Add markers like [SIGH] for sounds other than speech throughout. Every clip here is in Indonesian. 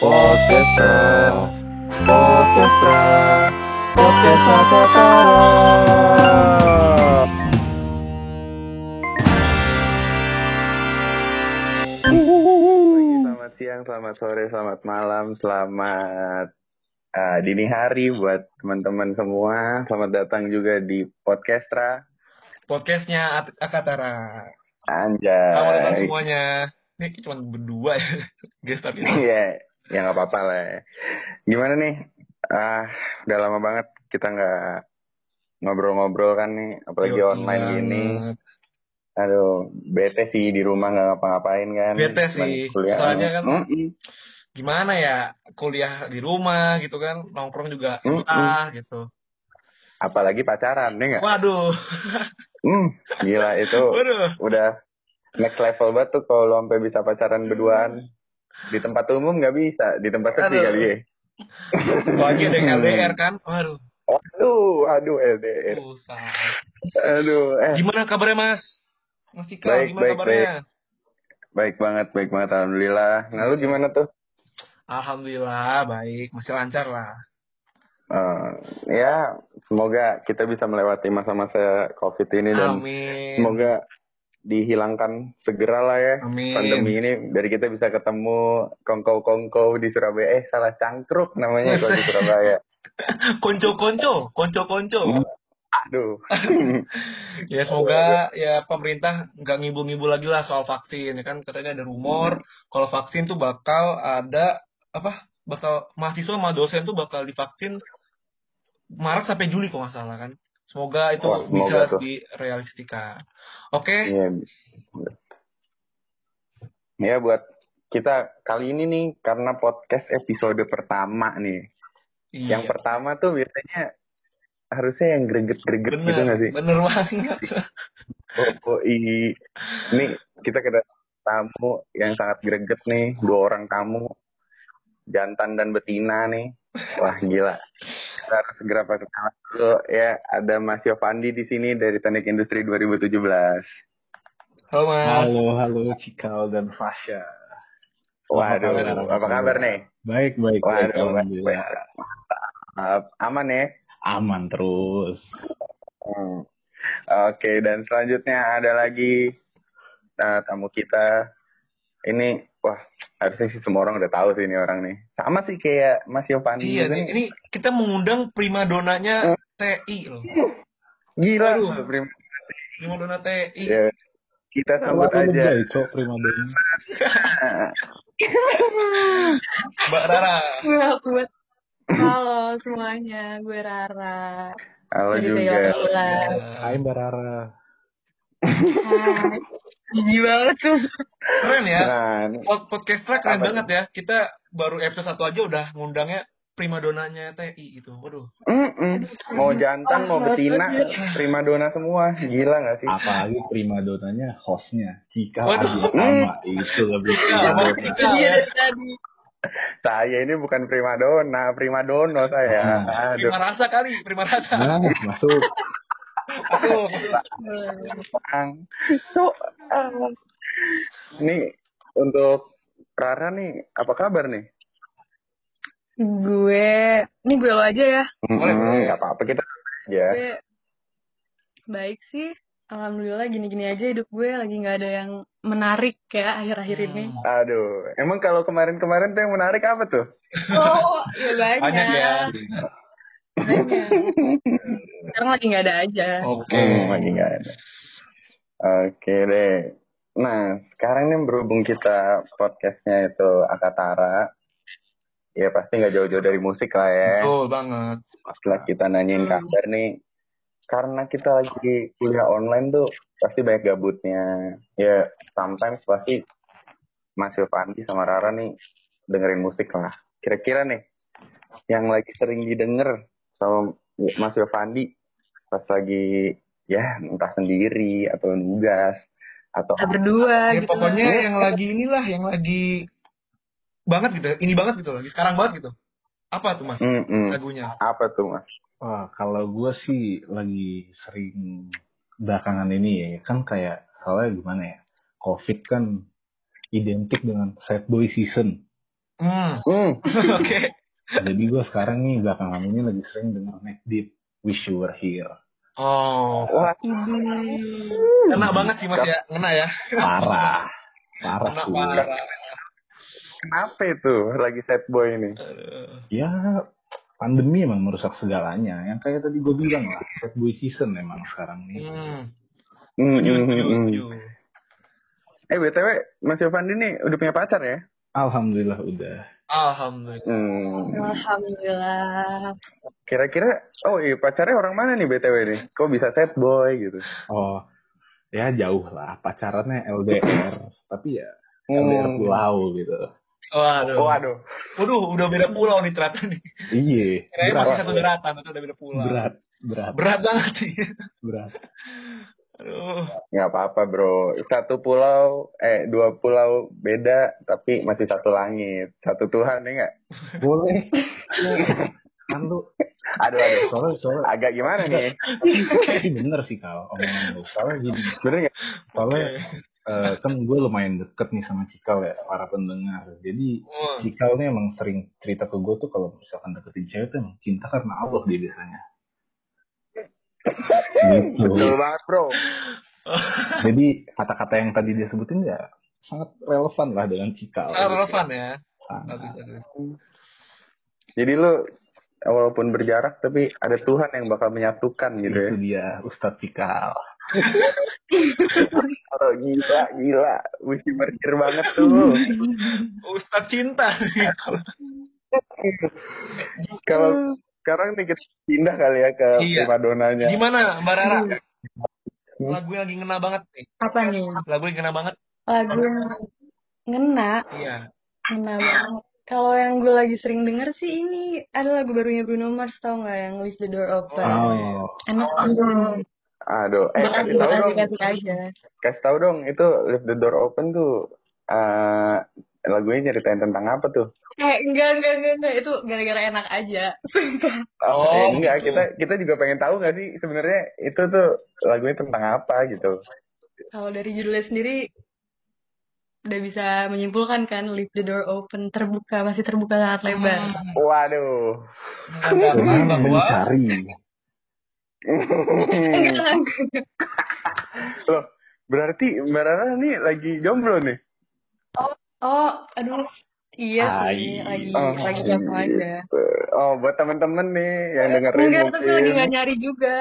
Orkestra Orkestra Orkestra Kekara Selamat siang, selamat sore, selamat malam, selamat uh, dini hari buat teman-teman semua. Selamat datang juga di Podcastra. podcastnya At- Akatara. Selamat datang Anjay. semuanya. Ini cuma berdua ya, [LAUGHS] guest tapi. Iya, ya nggak apa-apa lah. ya. Gimana nih? Ah, udah lama banget kita nggak ngobrol-ngobrol kan nih, apalagi Yoi online gini. banget. Aduh, bete sih di rumah nggak ngapa-ngapain kan. Bete sih. kuliah. Soalnya kan Mm-mm. Gimana ya, kuliah di rumah gitu kan, nongkrong juga Mm-mm. susah gitu. Apalagi pacaran, nih nggak? Waduh, [LAUGHS] Hmm, gila itu. waduh. udah next level banget tuh kalau lo sampai bisa pacaran berduaan di tempat umum nggak bisa di tempat sepi kali ya Apalagi ada yang LDR kan, waduh, aduh aduh LDR susah. aduh eh Gimana kabarnya Mas? Mas Cika, Baik, gimana baik, kabarnya? baik banget baik banget alhamdulillah nah lu gimana tuh Alhamdulillah, baik. Masih lancar lah. Eh, ya semoga kita bisa melewati masa-masa covid ini dan Amin. semoga dihilangkan segera lah ya Amin. pandemi ini dari kita bisa ketemu kongko-kongko di Surabaya eh salah cangkruk namanya kalau di Surabaya [LAUGHS] Konco-konco, konco-konco. aduh [LAUGHS] Ya semoga ya pemerintah nggak ngibu-ngibu lagi lah soal vaksin ya kan katanya ada rumor kalau vaksin tuh bakal ada apa bakal mahasiswa sama dosen tuh bakal divaksin Maret sampai Juli kok nggak salah kan. Semoga itu Wah, semoga bisa tuh. Oke, Iya. Ya buat kita kali ini nih karena podcast episode pertama nih. iya. Yang pertama tuh biasanya harusnya yang greget-greget gitu gak sih? bener banget. Oh, oh, i- Ini kita kedatangan tamu yang sangat greget nih, dua orang tamu. Jantan dan betina nih. Wah, gila. Kita harus segera perkenalan dulu ya. Ada Mas Yovandi di sini dari Teknik Industri 2017. Halo Mas. Halo, halo Cikal dan Fasya Waduh, kabar? apa kabar nih? Baik, baik, baik Waduh, Alhamdulillah Uh, aman ya? Aman terus Hmm. Oke, dan selanjutnya ada lagi uh, tamu kita. Ini, wah, harusnya sih semua orang udah tahu sih ini orang nih. Sama sih kayak Mas Yovandi. Iya nih, ini kita mengundang primadonanya TI loh. Gila, Aduh. Prim. Primadona TI. Ya, kita sambut aja. Cok, prima donna [LAUGHS] Mbak Rara. Halo semuanya, gue Rara. Halo Dari juga. Hai Mbak Rara Hai. Gigi banget tuh. Keren ya. Nah, Pod- Podcastra keren Apa banget ya. Kita baru episode satu aja udah ngundangnya primadonanya TI gitu. Waduh. mm-mm. mau jantan, mau betina, primadona semua. Gila gak sih? Apalagi prima donanya hostnya Cikal Waduh. Adi Tama Itu lebih prima donna. Cikal. Iya dari tadi. Saya ini bukan primadona, primadono saya. Hmm. Aduh. Prima rasa kali, prima rasa. Nah, masuk Masuk. Bang. So, ah. Nih untuk Rara nih, apa kabar nih? Gue, ini gue lo aja ya. Boleh, Hmm, nggak apa-apa kita aja. Gue baik sih. Alhamdulillah gini-gini aja hidup gue lagi nggak ada yang menarik ya akhir-akhir ini. Hmm. Aduh, emang kalau kemarin-kemarin tuh yang menarik apa tuh? Oh, iya banyak. Banyak ya. Banyak. Sekarang lagi nggak ada aja. Oke. Hmm, lagi nggak ada. Oke deh. Nah, sekarang nih berhubung kita podcastnya itu Akatara, ya pasti nggak jauh-jauh dari musik lah ya. Betul banget. Setelah kita nanyain Hmm. kabar nih, karena kita lagi kuliah online tuh pasti banyak gabutnya. Ya, sometimes pasti Mas Yovandi sama Rara nih dengerin musik lah. Kira-kira nih, yang lagi sering didengar sama Mas Yovandi pas lagi ya entah sendiri atau nugas atau Kita berdua Ya, gitu. pokoknya lah. yang lagi inilah, yang lagi banget gitu. Ini banget gitu, lagi sekarang banget gitu. Apa tuh mas Mm-mm. lagunya? apa tuh Mas? Wah, kalau gue sih lagi sering belakangan ini ya, kan kayak soalnya gimana ya, COVID kan identik dengan sad boy season. Hmm. Hmm. [LAUGHS] Oke. Jadi gue sekarang nih belakangan ini lagi sering denger Neck Deep, Wish You Were Here. Oh. Wah. Kena banget sih Mas ya. Ngena ya. Parah. Parah Kena parah. kenapa itu lagi sad boy ini? Ya, pandemi emang merusak segalanya. Yang kayak tadi gue bilang lah, sad boy season emang sekarang nih. Hmm. Hmm, hmm, hmm, hmm. Eh, BTW, Mas Yovandi nih udah punya pacar ya? Alhamdulillah udah. Alhamdulillah. Hmm. Alhamdulillah. Kira-kira, oh iya pacarnya orang mana nih BTW nih? Kok bisa sad boy gitu? Oh, ya jauh lah. Pacarannya LDR. Tapi ya LDR Hmm. pulau gitu. Waduh. Waduh. Waduh, udah beda pulau nih ternyata nih. Iya. Kirain masih Berat. satu daratan, udah beda pulau. Berat. Berat. Berat banget sih. Berat. Aduh. Nggak apa-apa bro. Satu pulau, eh dua pulau beda, tapi masih satu langit. Satu Tuhan ya nggak? Boleh. kan lu Aduh, aduh. soalnya soalnya Agak gimana nih? tapi bener sih kal omongan lu soalnya gini Bener nggak? soalnya eh, kan gue lumayan deket nih sama Cikal ya para pendengar jadi. Cikal nih emang sering cerita ke gue tuh kalau misalkan deketin cewek tuh emang cinta karena Allah dia biasanya gitu Betul banget bro. [LAUGHS] jadi kata-kata yang tadi dia sebutin ya sangat relevan lah dengan Cikal Sangat relevan ya. Sangat. Jadi lu walaupun berjarak tapi ada Tuhan yang bakal menyatukan gitu ya. itu dia Ustadz Cikal Oh, [LAUGHS] gila, gila. Mesti berkir banget tuh. Ustadz cinta. Kalau sekarang nih kita pindah kali ya ke Iya. primadonanya. Gimana Mbak Rara? Hmm. Lagu yang lagi ngena banget nih. Apa nih? Lagu yang ngena banget. Lagu yang ngena, Iya. ngena banget. Kalau yang gue lagi sering denger sih ini ada lagu barunya Bruno Mars tau nggak yang Leave the Door Open. oh Enak banget. Aduh, eh kasih tahu dong. asik-asik aja. Kasih tahu dong, itu Leave the Door Open tuh eh lagunya nyeritain tentang apa tuh? Eh enggak enggak enggak enggak itu gara-gara enak aja. Sumpah. Oh, Oh, eh, enggak, gitu. kita kita juga pengen tahu nggak sih sebenarnya itu tuh lagunya tentang apa gitu. Kalau dari judulnya sendiri udah bisa menyimpulkan kan Leave the Door Open terbuka masih terbuka sangat lebar. Waduh. Dengan bahwa mencari Loh, berarti Mbak Rara nih lagi jomblo nih? Oh, aduh. Iya sih, lagi Oh, lagi gampang aja. Oh, buat temen-temen nih yang dengerin Enggak, tapi lagi mungkin. nggak nyari juga.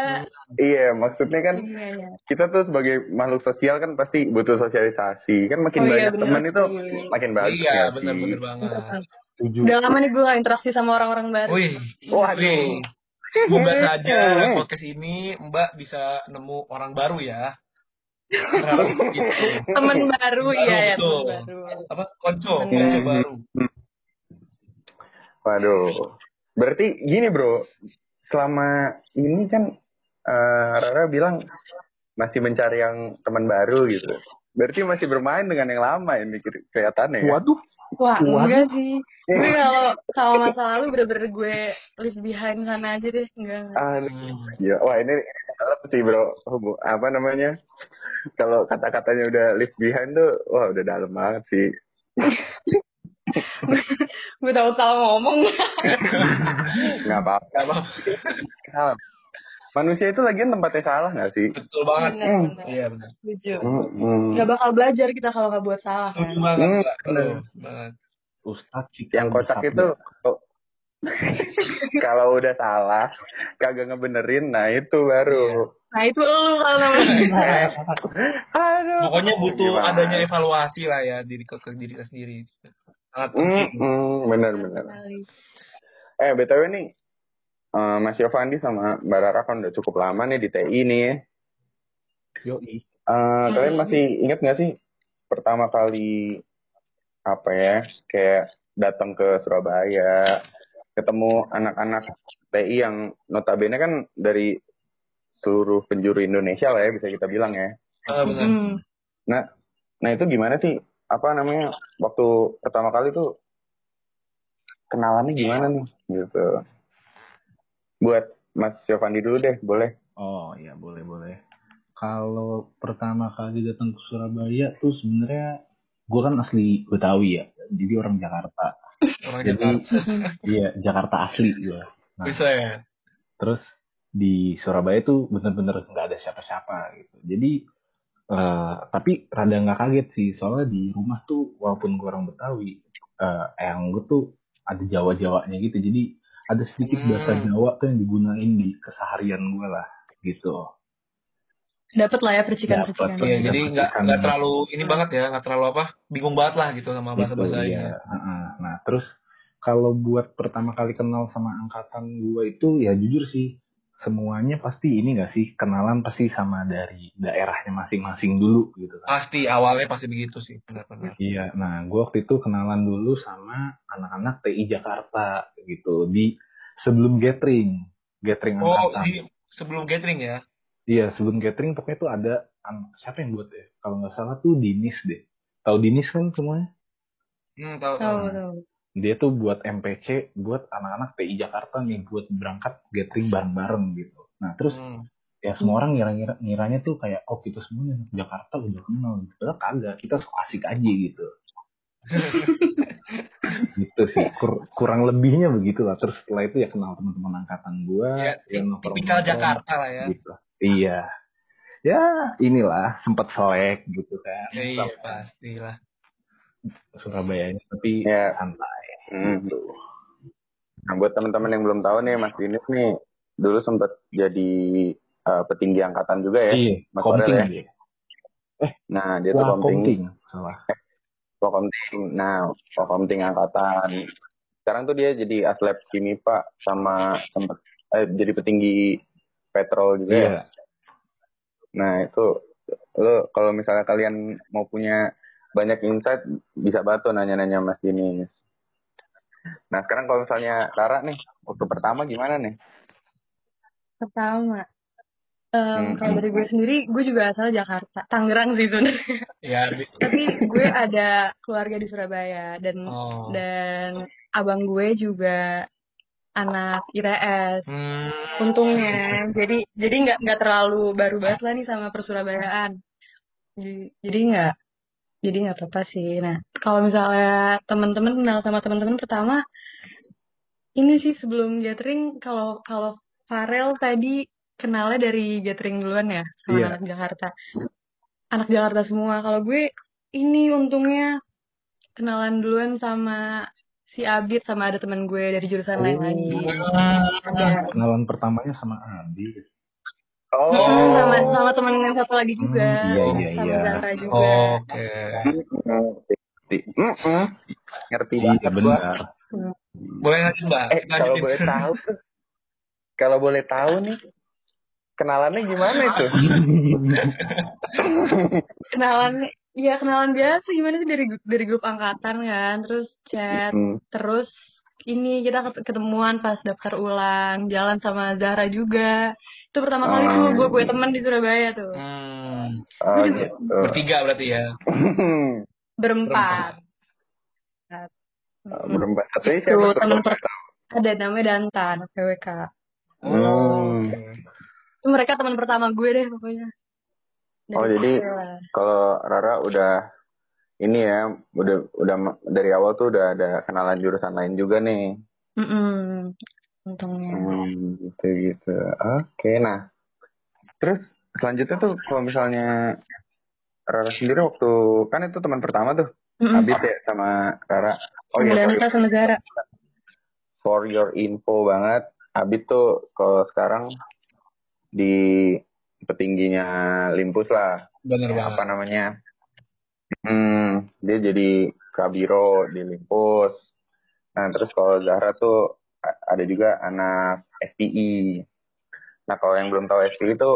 Iya, maksudnya kan Lagi nggak nyari. kita tuh sebagai makhluk sosial kan pasti butuh sosialisasi. Kan makin Oh iya, banyak bener teman itu makin bagus Iya, sih? benar-benar banget. tujuh Udah lama nih gue gak interaksi sama orang-orang baru. Wih. Waduh. Wih. Semoga saja [LAUGHS] podcast ini Mbak bisa nemu orang baru ya. Gitu. Temen baru, iya ya, betul. temen baru. Apa? Konco, konco baru. Waduh. Berarti gini bro, selama ini kan eh, Rara bilang masih mencari yang teman baru gitu. Berarti masih bermain dengan yang lama ini ke- kelihatannya ya. waduh Wah, enggak sih. Gue kalau sama masa lalu bener-bener gue leave behind sana aja deh. Enggak. Aduh. Hmm. Ya, wah ini dalam sih bro. Hubu- Apa namanya? Kalau kata-katanya udah leave behind tuh, wah udah dalam banget sih. [LAUGHS] gue tahu salah ngomong. [LAUGHS] Nggak apa-apa. Gak apa Salah. [LAUGHS] Manusia itu lagian tempatnya salah nggak sih? Betul banget. Bener, bener. Iya benar. Setuju. Hmm. Gak bakal belajar kita kalau gak buat salah kan. Setuju banget. Betul banget. Ustadz Yang kocak itu kalau- [LAUGHS] kalau udah salah kagak ngebenerin, nah itu baru. Nah itu lu kalau namanya. [LAUGHS] Aduh. Pokoknya butuh Gimana? adanya evaluasi lah ya diri ke, ke diri kita sendiri. Sangat penting. hmm, bener bener. Eh btw nih, eh, Mas Yovandi sama Mbak Rara kan udah cukup lama nih di TI nih ya. Yoi. Eh, kalian masih ingat nggak sih pertama kali apa ya kayak datang ke Surabaya ketemu anak-anak TI yang notabene kan dari seluruh penjuru Indonesia lah ya bisa kita bilang ya. Ah, benar. Hmm. Nah, nah itu gimana sih? Apa namanya? Waktu pertama kali tuh kenalannya gimana nih? Gitu. Buat Mas Yovandi dulu deh, boleh? Oh iya boleh boleh. Kalau pertama kali datang ke Surabaya tuh sebenarnya gue kan asli Betawi ya, jadi orang Jakarta. orang Jadi Jakarta. [LAUGHS] iya Jakarta asli gue. Nah, Bisa ya. terus di Surabaya tuh bener-bener nggak ada siapa-siapa gitu. Jadi eh, tapi rada nggak kaget sih soalnya di rumah tuh walaupun gue orang Betawi, eh yang gue tuh ada Jawa-Jawanya gitu. Jadi ada sedikit Hmm. bahasa Jawa tuh yang digunain di keseharian gue lah gitu. Dapat lah ya percikan-percikan. Iya, Iya, jadi nggak nggak terlalu ini banget ya, nggak terlalu apa, bingung banget lah gitu sama bahasa Gitu, bahasanya. iya. Heeh. Nah terus kalau buat pertama kali kenal sama angkatan gue itu ya jujur sih semuanya pasti ini gak sih kenalan pasti sama dari daerahnya masing-masing dulu gitu kan. Pasti awalnya pasti begitu sih, benar-benar. Iya, nah gue waktu itu kenalan dulu sama anak-anak TI Jakarta gitu di sebelum gathering, gathering Oh, angkatan. di sebelum gathering ya? Iya, sebelum gathering pokoknya tuh ada siapa yang buat ya? Kalau nggak salah tuh Dinis deh. Tahu Dinis kan semuanya? Hmm, tahu. Tahu tahu. Dia tuh buat MPC buat anak-anak TI Jakarta nih buat berangkat gathering bareng-bareng gitu. Nah, terus Hmm. ya semua orang ngira-ngira ngiranya tuh kayak oh kita semuanya anak Jakarta udah kenal gitu. Padahal kagak, kita sok asik aja gitu. [LAUGHS] gitu sih Kur- kurang lebihnya begitu lah terus setelah itu ya kenal teman-teman angkatan gua Ya, ya, tip- nongkrong- tipikal Jakarta lah ya. gitu iya ya inilah sempat soek gitu kan Ya, iya, pastilah. Surabaya ini tapi Ya. santai Hmm. gitu Nah, buat teman-teman yang belum tahu nih, Mas Dinis nih dulu sempat jadi eh, petinggi angkatan juga ya. iya Mas komting Orel ya. dia Nah, dia tuh komting, komting salah komting. Nah, komting angkatan. Sekarang tuh dia jadi aslep Kimipa sama sempat eh, jadi petinggi petrol juga ya. iya Nah, itu lo kalau misalnya kalian mau punya banyak insight bisa banget tuh nanya-nanya Mas Dinis. Nah, sekarang kalau misalnya Rara nih, waktu pertama gimana nih? Pertama, em, Hmm. kalau dari gue sendiri, gue juga asal Jakarta, Tangerang sih sebenarnya. Ya, Tapi gue ada keluarga di Surabaya dan oh. dan abang gue juga anak ITS. Hmm. Untungnya, jadi jadi nggak nggak terlalu baru banget lah nih sama persurabayaan. Jadi jadi nggak jadi nggak apa-apa sih. Nah, kalau misalnya teman-teman kenal sama teman-teman pertama, ini sih sebelum gathering kalau kalau Farel tadi kenalnya dari gathering duluan ya sama Iya. anak Jakarta. Anak Jakarta semua. Kalau gue ini untungnya kenalan duluan sama si Abid sama ada teman gue dari jurusan lain lagi. Ada kenalan pertamanya sama Adi Oh, Mm, sama sama temen yang satu lagi juga Hmm, iya, iya, sama iya. Zara juga Oke. ngerti. Ngerti iya banget gua. benar Boleh lanjut, Mbak? Eh, kalau boleh tahu tuh, kalau boleh tahu nih, kenalannya gimana itu? kenalan ya kenalan biasa gimana sih dari dari grup angkatan kan terus chat Hmm. terus ini kita ket- ketemuan pas daftar ulang jalan sama Zara juga itu pertama kali tuh Ah. gue gue temen di Surabaya tuh Hmm. Oh, gitu. Bertiga berarti ya. [LAUGHS] berempat Oh, Berempat. Satunya Tuh, siapa tuh? temen per- ada namanya Dantan PWK Hmm. itu mereka teman pertama gue deh pokoknya Dari Oh, jadi. Kalau Rara udah ini ya, udah udah dari awal tuh udah ada kenalan jurusan lain juga nih. Mm-mm. Untungnya Hmm, gitu gitu. Oke, nah. Terus selanjutnya tuh kalau misalnya Rara sendiri waktu kan itu teman pertama tuh, Mm-mm. Abid ya sama Rara. Oh iya, sama Zara for your info banget, Abid tuh kalau sekarang di petingginya Limpus lah, Bener Ya, banget. apa namanya? Hmm, dia jadi kabiro di Limpus. Nah, terus kalau Zahra tuh ada juga anak SPI. Nah, kalau yang belum tahu SPI itu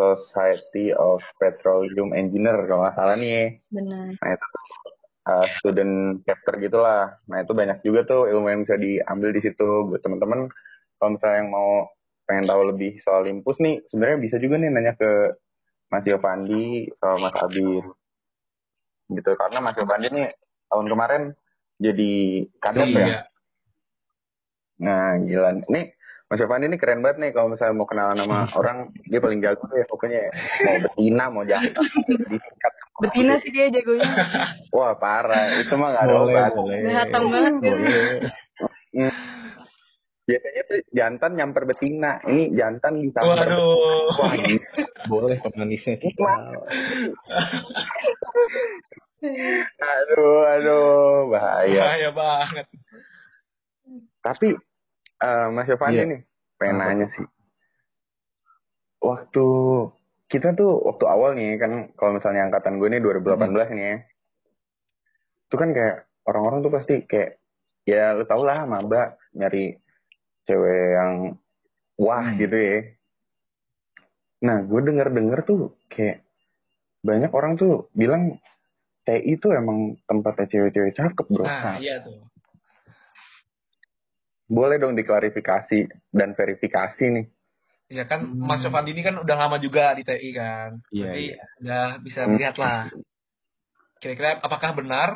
Society of Petroleum Engineer kalau nggak salah nih. benar Nah, itu uh, student chapter gitulah. Nah, itu banyak juga tuh ilmu yang bisa diambil di situ buat teman-teman. Kalau misalnya yang mau pengen tahu lebih soal Limpus nih, sebenarnya bisa juga nih nanya ke Mas Yovandi soal Mas Abid. Gitu, karena Mas Yovandi nih tahun kemarin jadi kadep ya. Nah, gila. Nih, Mas Yovandi ini keren banget nih kalau misalnya mau kenalan sama [LAUGHS] orang, dia paling jago deh pokoknya. Mau betina, mau jantan, disikat Betina sih dia jagonya. [LAUGHS] Wah parah, itu mah nggak ada boleh obat. hatam banget, boleh. Biasanya tuh jantan nyamper betina, ini jantan disamper. Waduh. Wah, ini boleh pemanisnya kita [LAUGHS] aduh, aduh, bahaya. Bahaya banget. Tapi eh, Mas Yovani Iya. nih, pengen Apa nanya sih. Waktu kita tuh waktu awal nih kan kalau misalnya angkatan gue nih 2018 nih ya. Itu kan kayak orang-orang tuh pasti kayak ya lu tau lah maba nyari cewek yang wah Hmm. gitu ya. Nah, gue denger-denger tuh kayak banyak orang tuh bilang TI itu emang tempatnya cewek-cewek cakep bro. Nah, iya tuh. Boleh dong diklarifikasi dan verifikasi nih. Ya kan Hmm. Mas Sofandi ini kan udah lama juga di TI kan. Iya, Jadi iya. udah bisa Hmm. melihat lah. Kira-kira apakah benar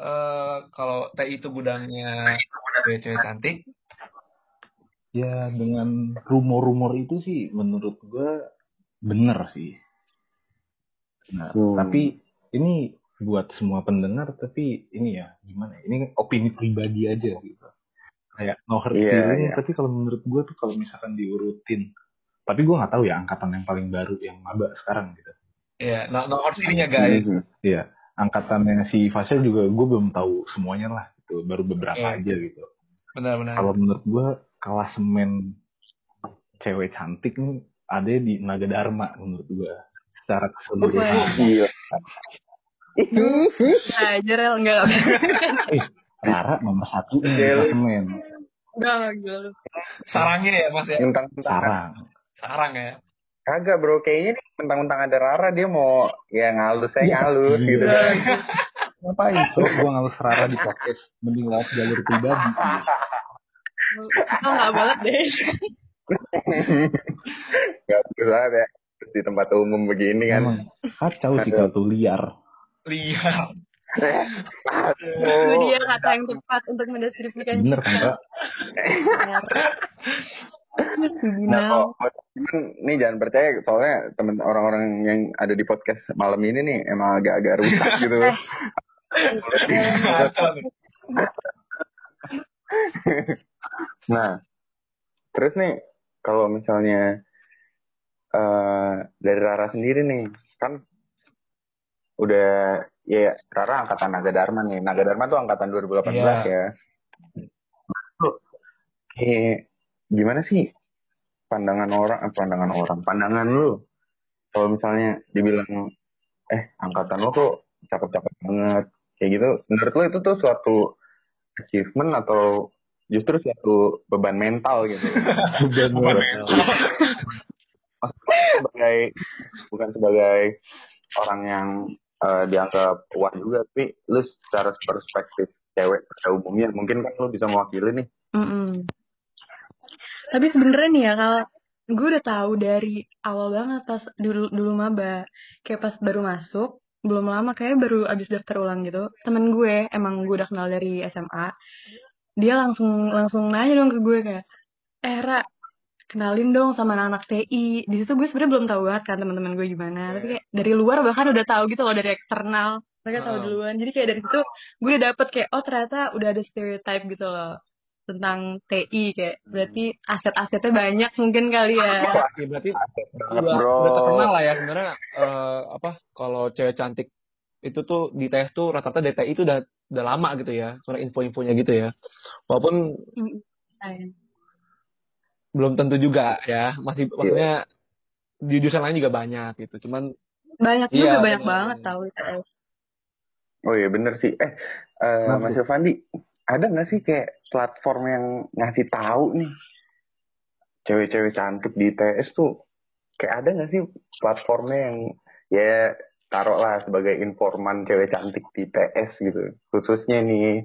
eh, kalau TI itu gudangnya cewek-cewek cantik? ya dengan rumor-rumor itu sih menurut gue bener sih nah Hmm. tapi ini buat semua pendengar tapi ini ya gimana ya, ini opini pribadi aja gitu kayak no hard Iya, feeling iya. tapi kalau menurut gue tuh kalau misalkan diurutin tapi gue nggak tahu ya angkatan yang paling baru yang maba sekarang gitu Ya, no, no hard feeling-nya guys. Mhm. Iya, angkatannya si Fasya juga gue belum tahu semuanya lah gitu, baru beberapa Iya. aja gitu. Benar-benar. Kalau menurut gue klasemen cewek cantik nih ada di Naga Dharma menurut gue secara keseluruhan. Gila. Nah, Jerel enggak. Eh, Rara nomor satu Geli. klasemen. Enggak, gila lu. Sarangnya ya Mas ya. Mentang-mentang Sarang. Sarang ya. kagak bro, kayaknya nih mentang-mentang ada Rara dia mau ya ngalus saya Iya, ngalus iya. gitu. Ngapain? So, gue ngalus Rara di podcast. Mending lewat jalur pribadi. Kita enggak banget deh. Gak banget ya di tempat umum begini kan. Emang kacau sih kalau tuh liar. Liar. Itu dia kata yang tepat untuk mendeskripsikan Bener kan, Nah, kalau nih jangan percaya soalnya temen orang-orang yang ada di podcast malam ini nih emang agak-agak rusak [LAUGHS] gitu. Nih. [LAUGHS] nah, terus nih kalau misalnya eh dari Rara sendiri nih kan udah ya Rara angkatan Naga Dharma nih. Naga Dharma tuh angkatan 2018 Iya. ya. Kayak gimana sih pandangan orang eh, pandangan orang pandangan lu kalau misalnya dibilang eh angkatan lu tuh cakep-cakep banget kayak gitu menurut lu itu tuh suatu achievement atau justru suatu beban mental gitu [LAUGHS] Beban mental. Maksudnya sebagai bukan sebagai orang yang eh, dianggap wah juga tapi lu secara perspektif cewek pada umumnya mungkin kan lu bisa mewakili nih Mm-mm. Tapi sebenarnya nih ya kalau gue udah tahu dari awal banget pas dulu dulu maba kayak pas baru masuk belum lama kayak baru abis daftar ulang gitu temen gue emang gue udah kenal dari SMA dia langsung langsung nanya dong ke gue kayak eh Ra kenalin dong sama anak-anak TI di situ gue sebenarnya belum tahu banget kan teman-teman gue gimana. Tapi kayak dari luar bahkan udah tahu gitu loh dari eksternal. Mereka tahu Oh. duluan. Jadi kayak dari situ gue udah dapet kayak oh ternyata udah ada stereotype gitu loh tentang TI kayak berarti aset-asetnya banyak mungkin kali ya. Ya, berarti udah, terkenal lah ya sebenarnya. Eh, apa kalau cewek cantik itu tuh di tes tuh rata-rata DTI itu udah udah lama gitu ya sebenarnya info-infonya gitu ya. Walaupun Mm, sayang. Belum tentu juga ya. Masih maksudnya di jurusan lain juga banyak gitu. Cuman banyak Iya, juga banyak bener, banget tahu ITS Oh iya bener sih. Eh, eh, Kenapa Mas? Yovandi, ada nggak sih kayak platform yang ngasih tahu nih? Cewek-cewek cantik di ITS tuh kayak ada nggak sih platformnya yang ya taruhlah sebagai informan cewek cantik di ITS gitu, khususnya nih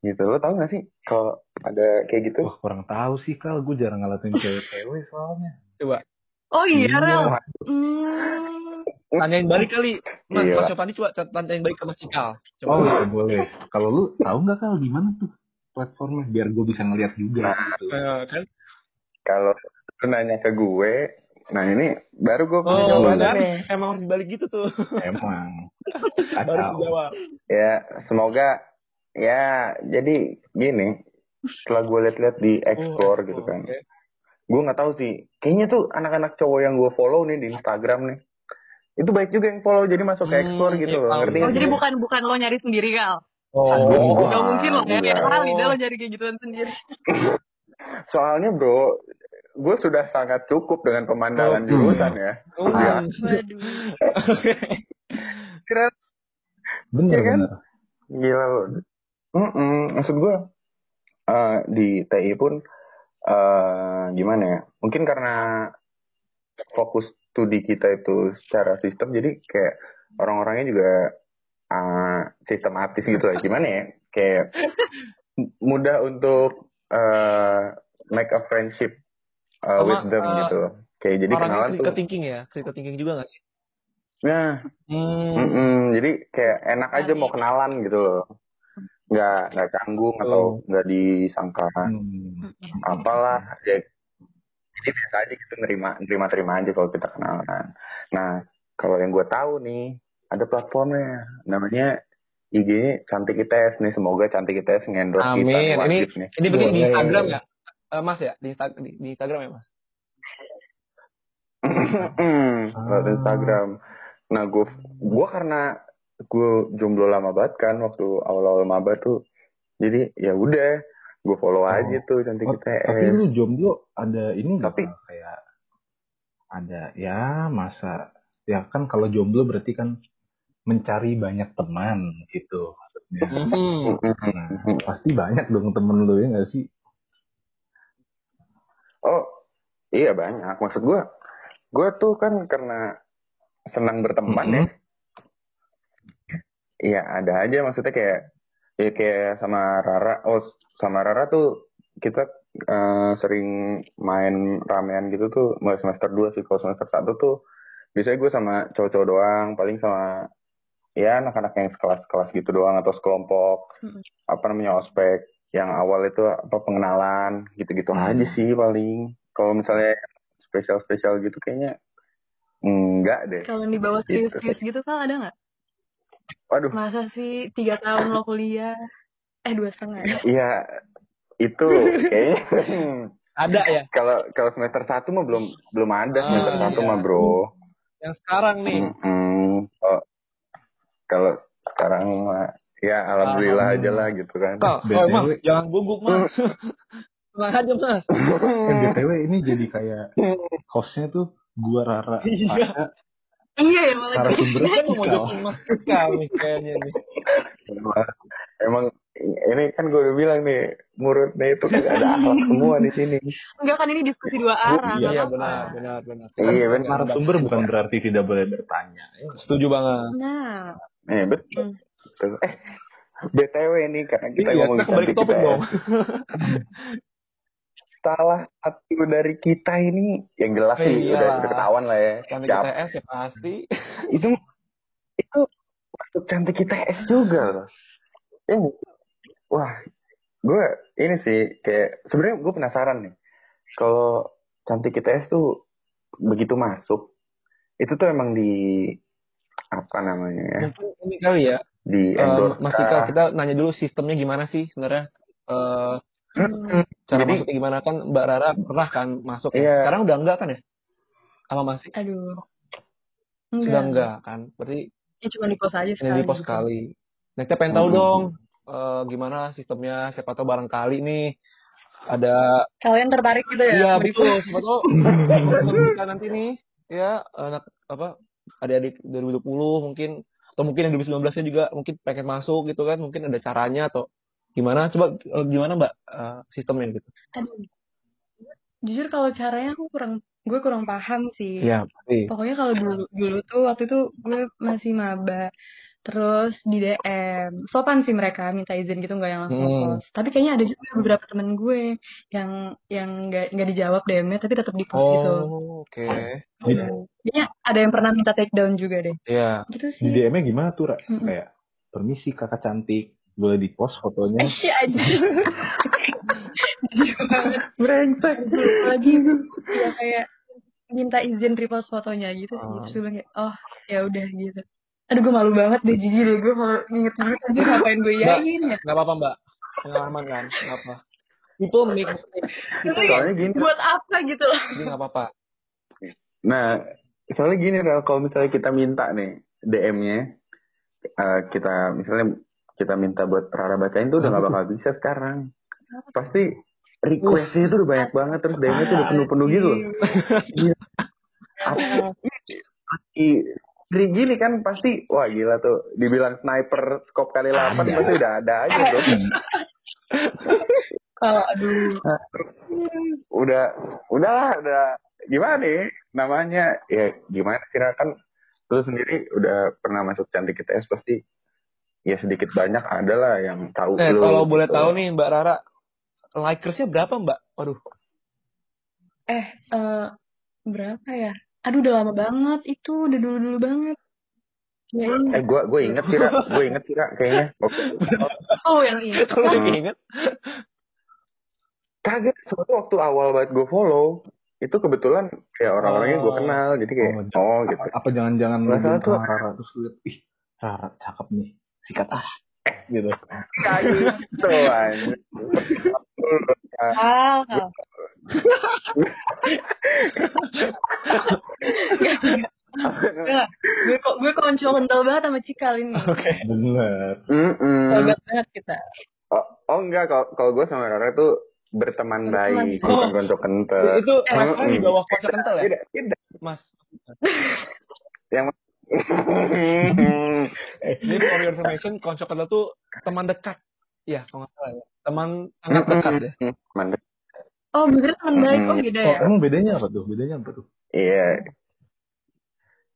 gitu. Lo tau nggak sih kalau ada kayak gitu? Wah kurang tahu sih kal, gue jarang ngelatin cewek-cewek soalnya. coba oh iya Iya. Rel Hmm, tanyain balik kali mas Iya. mas Sofani coba tanyain balik ke Mas Cikal coba Oh iya boleh. Kalau lu tahu nggak kal di mana tuh platformnya biar gue bisa ngeliat juga. Gitu. Eh, kan Kalau lu nanya ke gue, Nah ini baru gue Oh, jawaban. Emang harus balik gitu tuh. Emang. Baru dijawab. Ya semoga ya jadi gini. Setelah gue liat-liat di explore gitu kan. Gue nggak tahu sih. Kayaknya tuh anak-anak cowok yang gue follow nih di Instagram nih. Itu baik juga yang follow jadi masuk ke Hmm, explore gitu iya, loh. Ngerti Oh, nggak jadi bukan bukan lo nyari sendiri, Kal. Oh, Aduh, Gak mungkin lo ya. Kali dah lo nyari kayak gituan sendiri. [LAUGHS] Soalnya bro, gue sudah sangat cukup dengan pemandangan Oh, jurusan ya. Oh, Ya. Waduh. Keren. Bener, Iya kan? bener. Gila loh. Mm-mm. Maksud gue eh, di TI pun eh gimana ya? Mungkin karena fokus studi kita itu secara sistem, jadi kayak orang-orangnya juga eh, sistematis gitu lah. Gimana ya? Kayak m- mudah untuk eh, make a friendship eh, Sama, with them eh, gitu. Kayak jadi Orangnya kenalan critical tuh. thinking ya? Critical thinking juga gak sih? Nah, Hmm. Mm-mm, jadi kayak enak aja mau kenalan gitu loh. Nggak nggak canggung atau nggak disangka Hmm. apalah. Ya, jadi biasa aja gitu nerima nerima terima aja kalau kita kenalan. Nah kalau yang gue tahu nih ada platformnya namanya IG cantik ITS nih semoga cantik ITS ngendorse kita nih. Ini nih. ini bikin di Boleh. Instagram ya? Eh, mas ya? Di, Insta- di, di Instagram ya, Mas? [CLEARS THROAT] Instagram. Nah, gue gua karena gue jomblo lama banget kan waktu awal-awal maba tuh. Jadi ya udah, gue follow Oh. aja tuh cantik Oh, tapi ITS. lu jomblo ada ini Tapi- Kak? kayak ada ya masa ya kan kalau jomblo berarti kan mencari banyak teman gitu maksudnya. Hmm. Nah, pasti banyak dong temen lu ya nggak sih? Oh, iya banyak. Maksud gue, gue tuh kan karena senang berteman ya. Iya ada aja maksudnya kayak ya kayak sama Rara. Oh sama Rara tuh kita eh, sering main ramean gitu tuh mulai semester 2 sih. Kalau semester 1 tuh biasanya gue sama cowok-cowok doang. Paling sama ya anak-anak yang sekelas-kelas gitu doang atau sekelompok Mm-mm. apa namanya ospek yang awal itu apa pengenalan gitu-gitu Hmm. aja sih paling kalau misalnya spesial-spesial gitu kayaknya enggak deh Kalau yang dibawa serius-serius gitu, Kal, ada nggak? Waduh Masa sih tiga tahun lo kuliah? Eh, dua setengah ya? iya itu kayaknya [LAUGHS] Ada ya? kalau kalau semester satu mah belum belum ada Ah, semester satu iya. mah bro Yang sekarang nih. Mm-mm. Oh, kalau sekarang mah ya alhamdulillah aja lah gitu kan BTW. oh, Mas, jangan gugup, Mas. [LAUGHS] Tenang aja, Mas. Eh, BTW ini jadi kayak [LAUGHS] hostnya tuh gua Rara. Iya. Iya ya, malah gue. narasumber Kita mau mojokin Mas nih kayaknya nih. emang, emang ini kan gue udah bilang nih muridnya itu kan ada akhlak [LAUGHS] semua di sini Enggak kan ini diskusi dua arah. nggak Iya, apa-apa. benar, benar, benar. Iya, benar. Narasumber bukan berarti tidak boleh bertanya. Setuju banget. Nah, Eh betul. Betul. Eh BTW nih karena kita Iya, ngomong kita kembali ke topik dong. [LAUGHS] Salah satu dari kita ini yang jelas sih udah, iyalah. udah ketahuan lah ya. Cantik Siapa? ITS ya pasti. [LAUGHS] Itu itu masuk cantik kita S juga loh. Ya, wah, gue ini sih kayak sebenarnya gue penasaran nih. Kalau cantik kita S tuh begitu masuk, itu tuh emang di apa namanya ya? Mungkin ini kali ya. Di eh, endorse Mas Kika, kah? kita nanya dulu sistemnya gimana sih sebenarnya? Hmm, cara Jadi- masuknya gimana kan Mbak Rara pernah kan masuk ya? Iya. Sekarang udah enggak kan ya? Sama masih? aduh. Sudah enggak kan? Berarti Ya cuma di pos aja ini sekali. di pos sekali. Nah, kita pengen tahu Hmm. dong eh, gimana sistemnya. Siapa tahu barangkali nih ada Kalian tertarik gitu ya? Iya betul. Siapa tahu kita nanti nih ya anak apa adik-adik 2020 mungkin atau mungkin yang 2019 nya juga mungkin pengen masuk gitu kan mungkin ada caranya atau gimana coba eh, gimana mbak eh, sistemnya gitu Aduh. Jujur kalau caranya aku kurang, gue kurang paham sih. Iya pasti Pokoknya kalau dulu dulu tuh waktu itu gue masih maba. Terus di DM, sopan sih mereka minta izin gitu nggak yang langsung Hmm. pos. Tapi kayaknya ada juga beberapa temen gue yang yang nggak nggak dijawab DM-nya tapi tetap di pos gitu. oh oke Hmm. Kayaknya ada yang pernah minta take down juga deh. Iya Gitu Di sih. DM-nya gimana tuh, Ra? Mm-mm. Kayak, permisi kakak cantik, boleh di post fotonya? Sih aja. Jijik banget. Brengsek. Lagi. Ya kayak minta izin repost fotonya gitu sih. Oh. Terus gue bilang kayak, oh ya udah gitu. Aduh gue malu banget deh jijik deh gue kalau nginget gitu aja ngapain gue Mbak, yain ya. nggak apa-apa mbak. Pengalaman kan, nggak apa. People make mistake. People Tapi Soalnya gini. buat apa gitu loh. Jadi nggak apa-apa. Nah, soalnya gini kalau misalnya kita minta nih DM-nya, eh, kita misalnya kita minta buat Rara bacain tuh udah nggak bakal [LAUGHS] bisa sekarang. Pasti requestnya itu udah banyak banget, terus DM-nya tuh udah penuh-penuh gitu loh. Iya. Dari gini kan pasti, wah gila tuh, dibilang sniper scope kali 8 Ada. pasti udah ada aja bro. Kalau aduh. udah udah lah, udah gimana nih namanya ya gimana sih kan lu sendiri udah pernah masuk cantik ITS pasti ya sedikit banyak ada lah yang tahu Eh, lu kalau boleh gitu. tahu nih Mbak Rara, likersnya berapa Mbak? Waduh, Eh, eh, berapa ya? Aduh udah lama banget itu, udah dulu-dulu banget. Ya, ini. eh gue gue inget sih Ra. gue inget sih kayaknya Oke. Oh yang ini. kalau Hmm. inget. kaget soalnya waktu awal banget gue follow itu kebetulan kayak orang-orangnya gue Oh. kenal jadi kayak Oh, oh, gitu Apa, jangan-jangan lu tuh. Rara terus lihat, ih Rara cakep nih, sikat ah, gitu. kayak gitu. Ah, Enggak, gue kok gue konco kental banget sama Cikal ini. Oke. Bener. Mm-mm. Sahabat banget kita. Oh, oh enggak kalau kalau gue sama Rara tuh berteman Berteman. baik, Oh. bukan konco kental. Itu Eh, di mm. bawah kocak kental ya, Tidak, tidak. Mas. Yang Eh, [LAUGHS] Ini for your information, kental tuh teman dekat. Iya, kalau nggak salah ya. Teman sangat dekat ya. Mantap. Oh, bener teman baik. Oh, beda Oh, ya? emang bedanya apa tuh? Bedanya apa tuh? Iya.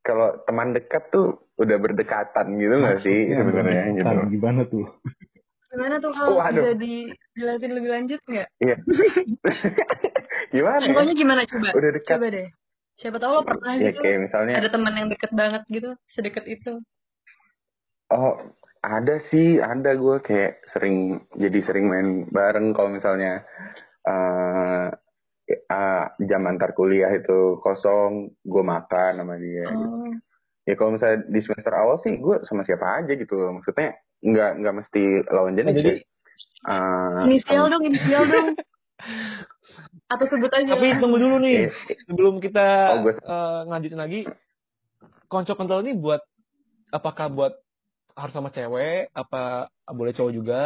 Kalau teman dekat tuh udah berdekatan gitu nggak sih sebenarnya gitu. berdekatan, Gimana tuh? Gimana tuh kalau Waduh. bisa dijelasin lebih lanjut nggak? Iya. [LAUGHS] Gimana? ya? Contohnya gimana coba? Udah dekat. Coba deh. Siapa tahu lo pernah Ya gitu. kayak misalnya Ada teman yang deket banget gitu, sedekat itu. Oh, ada sih, ada gue kayak sering jadi sering main bareng kalau misalnya eh eh, jam antar kuliah itu kosong, gue makan sama dia. gitu. Oh. Ya kalau misalnya di semester awal sih gue sama siapa aja gitu loh. Maksudnya nggak nggak mesti lawan jenis. Oh, jadi-. Eh, Inisial sama- dong, inisial dong. [LAUGHS] Atau sebut aja. Tapi tunggu dulu nih, Eh, sebelum kita Oh, gue- eh, ngelanjutin lagi, konco kental ini buat apakah buat harus sama cewek, apa boleh cowok juga?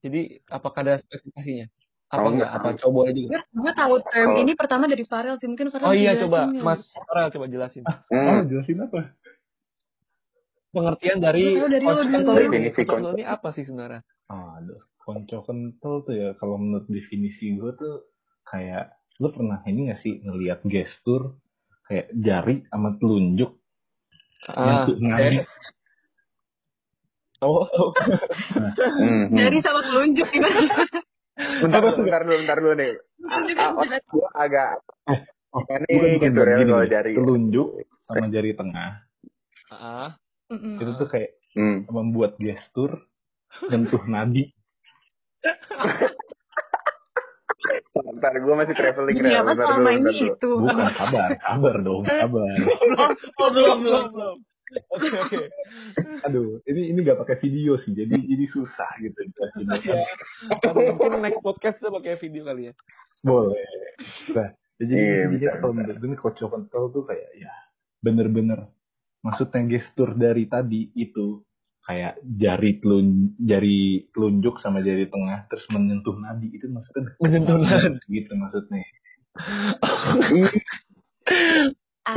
Jadi apakah ada spesifikasinya? Apa Oh, enggak? Apa cowok boleh juga? gue, tahu term Kalau- ini pertama dari Farel sih. Mungkin Farel Oh iya, coba ya. Mas Farel coba jelasin. Hmm, Oh, jelasin apa? Pengertian dari dari konco kental ini. Definisi Konco kental konco. ini apa sih sebenarnya? Aduh, konco kental tuh ya kalau menurut definisi gue tuh kayak lu pernah ini gak sih ngelihat gestur kayak jari sama telunjuk Ah, oke. Oh, oh. [LAUGHS] hmm, hmm. Dari sama telunjuk gimana? Bentar, bentar dulu, bentar dulu nih. Ah, gue agak Oh, ini bukan bukan gitu bukan, gini, kalau jari. telunjuk sama jari tengah Ah, Mm-mm. itu tuh kayak Hmm. membuat gestur nyentuh nadi Bentar, gue masih traveling apa Bentar selama dulu, ini dulu. itu? bukan sabar sabar dong sabar oh, belum, belum, belum. Oke, oke. aduh ini ini gak pakai video sih jadi ini susah gitu. Ya. Mungkin next podcast kita pakai video kali ya. boleh nah jadi Iya, jadi bisa, kalau menurut gue kocok kental tuh kayak ya bener-bener maksudnya gestur dari tadi itu kayak jari telun jari telunjuk sama jari tengah terus menyentuh nadi itu maksudnya Menyentuh banget gitu maksudnya Ah,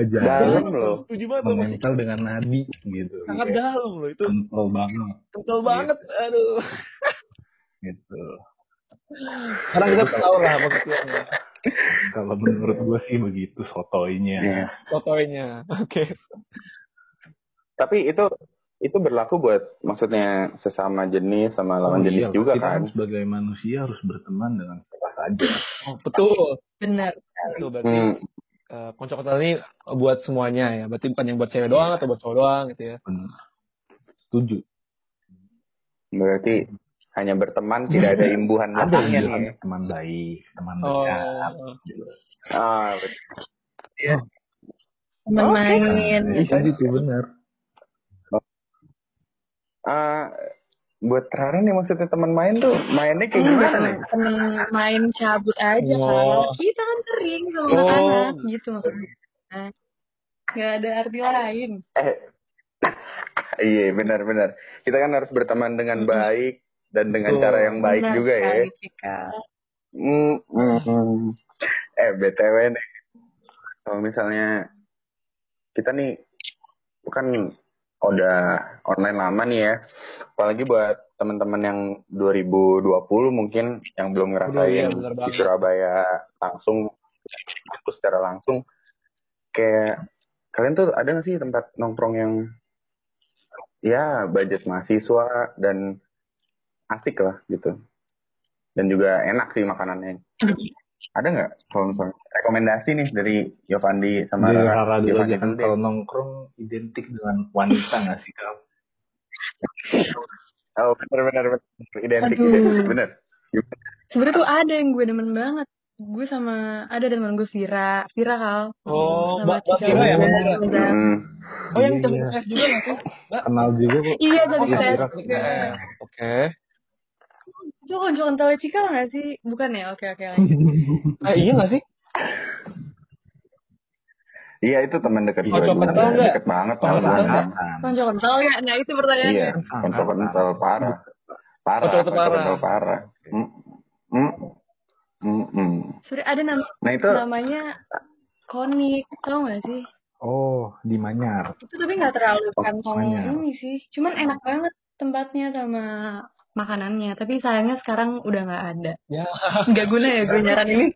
jari Dalam loh. Setuju banget menempel dengan nadi gitu Sangat dalam loh itu. kental banget Kental banget. Aduh. gitu Sekarang kita tahu lah pengertiannya. kalau menurut gue sih begitu sotoinya Iya. Fotonya. Oke. Tapi itu itu berlaku buat maksudnya sesama jenis sama lawan Oh, jenis iya, juga kita kan. sebagai manusia harus berteman dengan siapa saja Oh, betul. benar. Betul berarti Hmm. eh, konco ini buat semuanya ya. Berarti bukan yang buat cewek doang atau buat cowok doang gitu ya. Benar. setuju Berarti hanya berteman tidak ada imbuhan ada nih. teman baik teman Oh. dekat. Ah, betul. ya. teman main itu itu benar. Eh, buat Rara nih maksudnya teman main tuh mainnya kayak gimana nih? temen main cabut aja Oh. kan. Kita kan sering sama Oh. anak-anak gitu maksudnya. Nah, Gak ada arti lain. Eh, iya benar-benar. Kita kan harus berteman dengan baik dan dengan Betul. cara yang baik Benar juga ya. Cika. Hmm. Eh btw nih, kalau misalnya kita nih bukan udah online lama nih ya, apalagi buat teman-teman yang 2020 mungkin yang belum ngerasain iya, benar di banget. Surabaya langsung, aku secara langsung, kayak kalian tuh ada nggak sih tempat nongkrong yang ya budget mahasiswa dan asik lah gitu, dan juga enak sih makanannya. [LAUGHS] Ada nggak kalau misalnya rekomendasi nih dari Yovandi sama Dari Rara? Rara dulu Yovandi aja kan kalau nongkrong identik dengan wanita nggak sih kau? [LAUGHS] Oh benar benar benar identik Aduh. identik benar. Sebenernya tuh ada yang gue demen banget. Gue sama ada teman gue Vira, Vira kal. Oh, Mbak- Vira ya, Mbak Vira? Zak. Hmm. Oh yang Iya, cantik iya. juga nggak sih? Kenal juga kok. Iya, cantik Iya. Eh, Oke. Itu koncokan tahu Cika nggak sih? Bukan ya? Oke oke. Eh, [LAUGHS] iya nggak sih? Iya itu teman dekat Oh, gue juga. tahu nggak? Deket banget Coba malah. tahu nggak? Koncokan tahu ya? Nah itu pertanyaannya. Iya, kental kental parah. Parah, Oh, kental parah. kental parah. Hmm. Hmm. Hmm. hmm. Sudah ada nama Nah itu namanya Konik, tau gak sih? Oh, di Manyar. Itu tapi nggak terlalu kantong banyak. ini sih. Cuman enak banget tempatnya sama makanannya. Tapi sayangnya sekarang udah nggak ada. Ya. Nggak guna ya gue nyaran ini.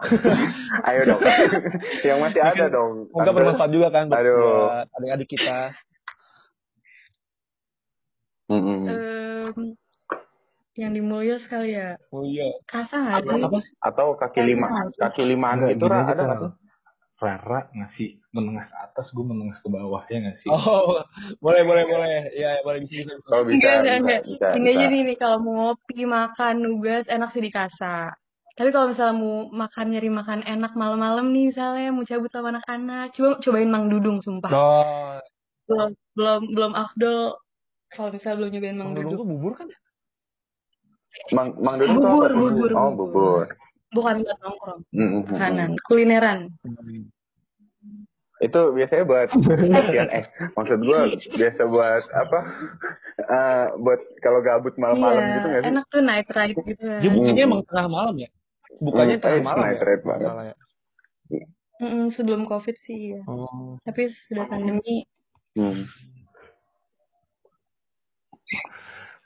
[LAUGHS] ayo dong. [LAUGHS] yang masih ada dong. Semoga bermanfaat juga kan buat, adik-adik kita. Hmm, hmm. Em, yang di Mulyo sekali ya. Oh iya. Kasa nggak sih? Sih? Atau kaki lima, kaki limaan Enggak, itu ada nggak Kal. Rara ngasih menengah ke atas, gue menengah ke bawah ya nggak sih? Oh, boleh boleh boleh. Iya, boleh bisa bisa. Kalau bisa, Enggak, bisa, enggak. bisa, Ini bisa. aja nih, nih, kalau mau ngopi, makan, nugas, enak sih di Kasa. Tapi kalau misalnya mau makan, nyari makan enak malam-malam nih misalnya, mau cabut sama anak-anak, coba cobain Mang Dudung, sumpah. Oh, Belum, belum, belum afdol kalau misalnya belum nyobain Mang Mang Dudung Dudung. tuh bubur kan? Mang, Mang Dudung tuh Bubur, apa tuh? bubur, Oh, bubur. bubur. Bukan buat nongkrong, Hmm, hmm, hmm. makanan, kulineran. Itu biasanya buat [LAUGHS] kasihan eh maksud gue biasa buat apa? [LAUGHS] Eh buat kalau gabut malam-malam iya, gitu nggak sih? enak tuh night ride gitu kan. Dia bukanya Hmm. emang tengah malam ya? Bukannya Hmm, tengah eh, malam night ya? ride banget. Ya? Mm-mm, sebelum covid sih ya. Oh. Tapi sudah pandemi, Hmm.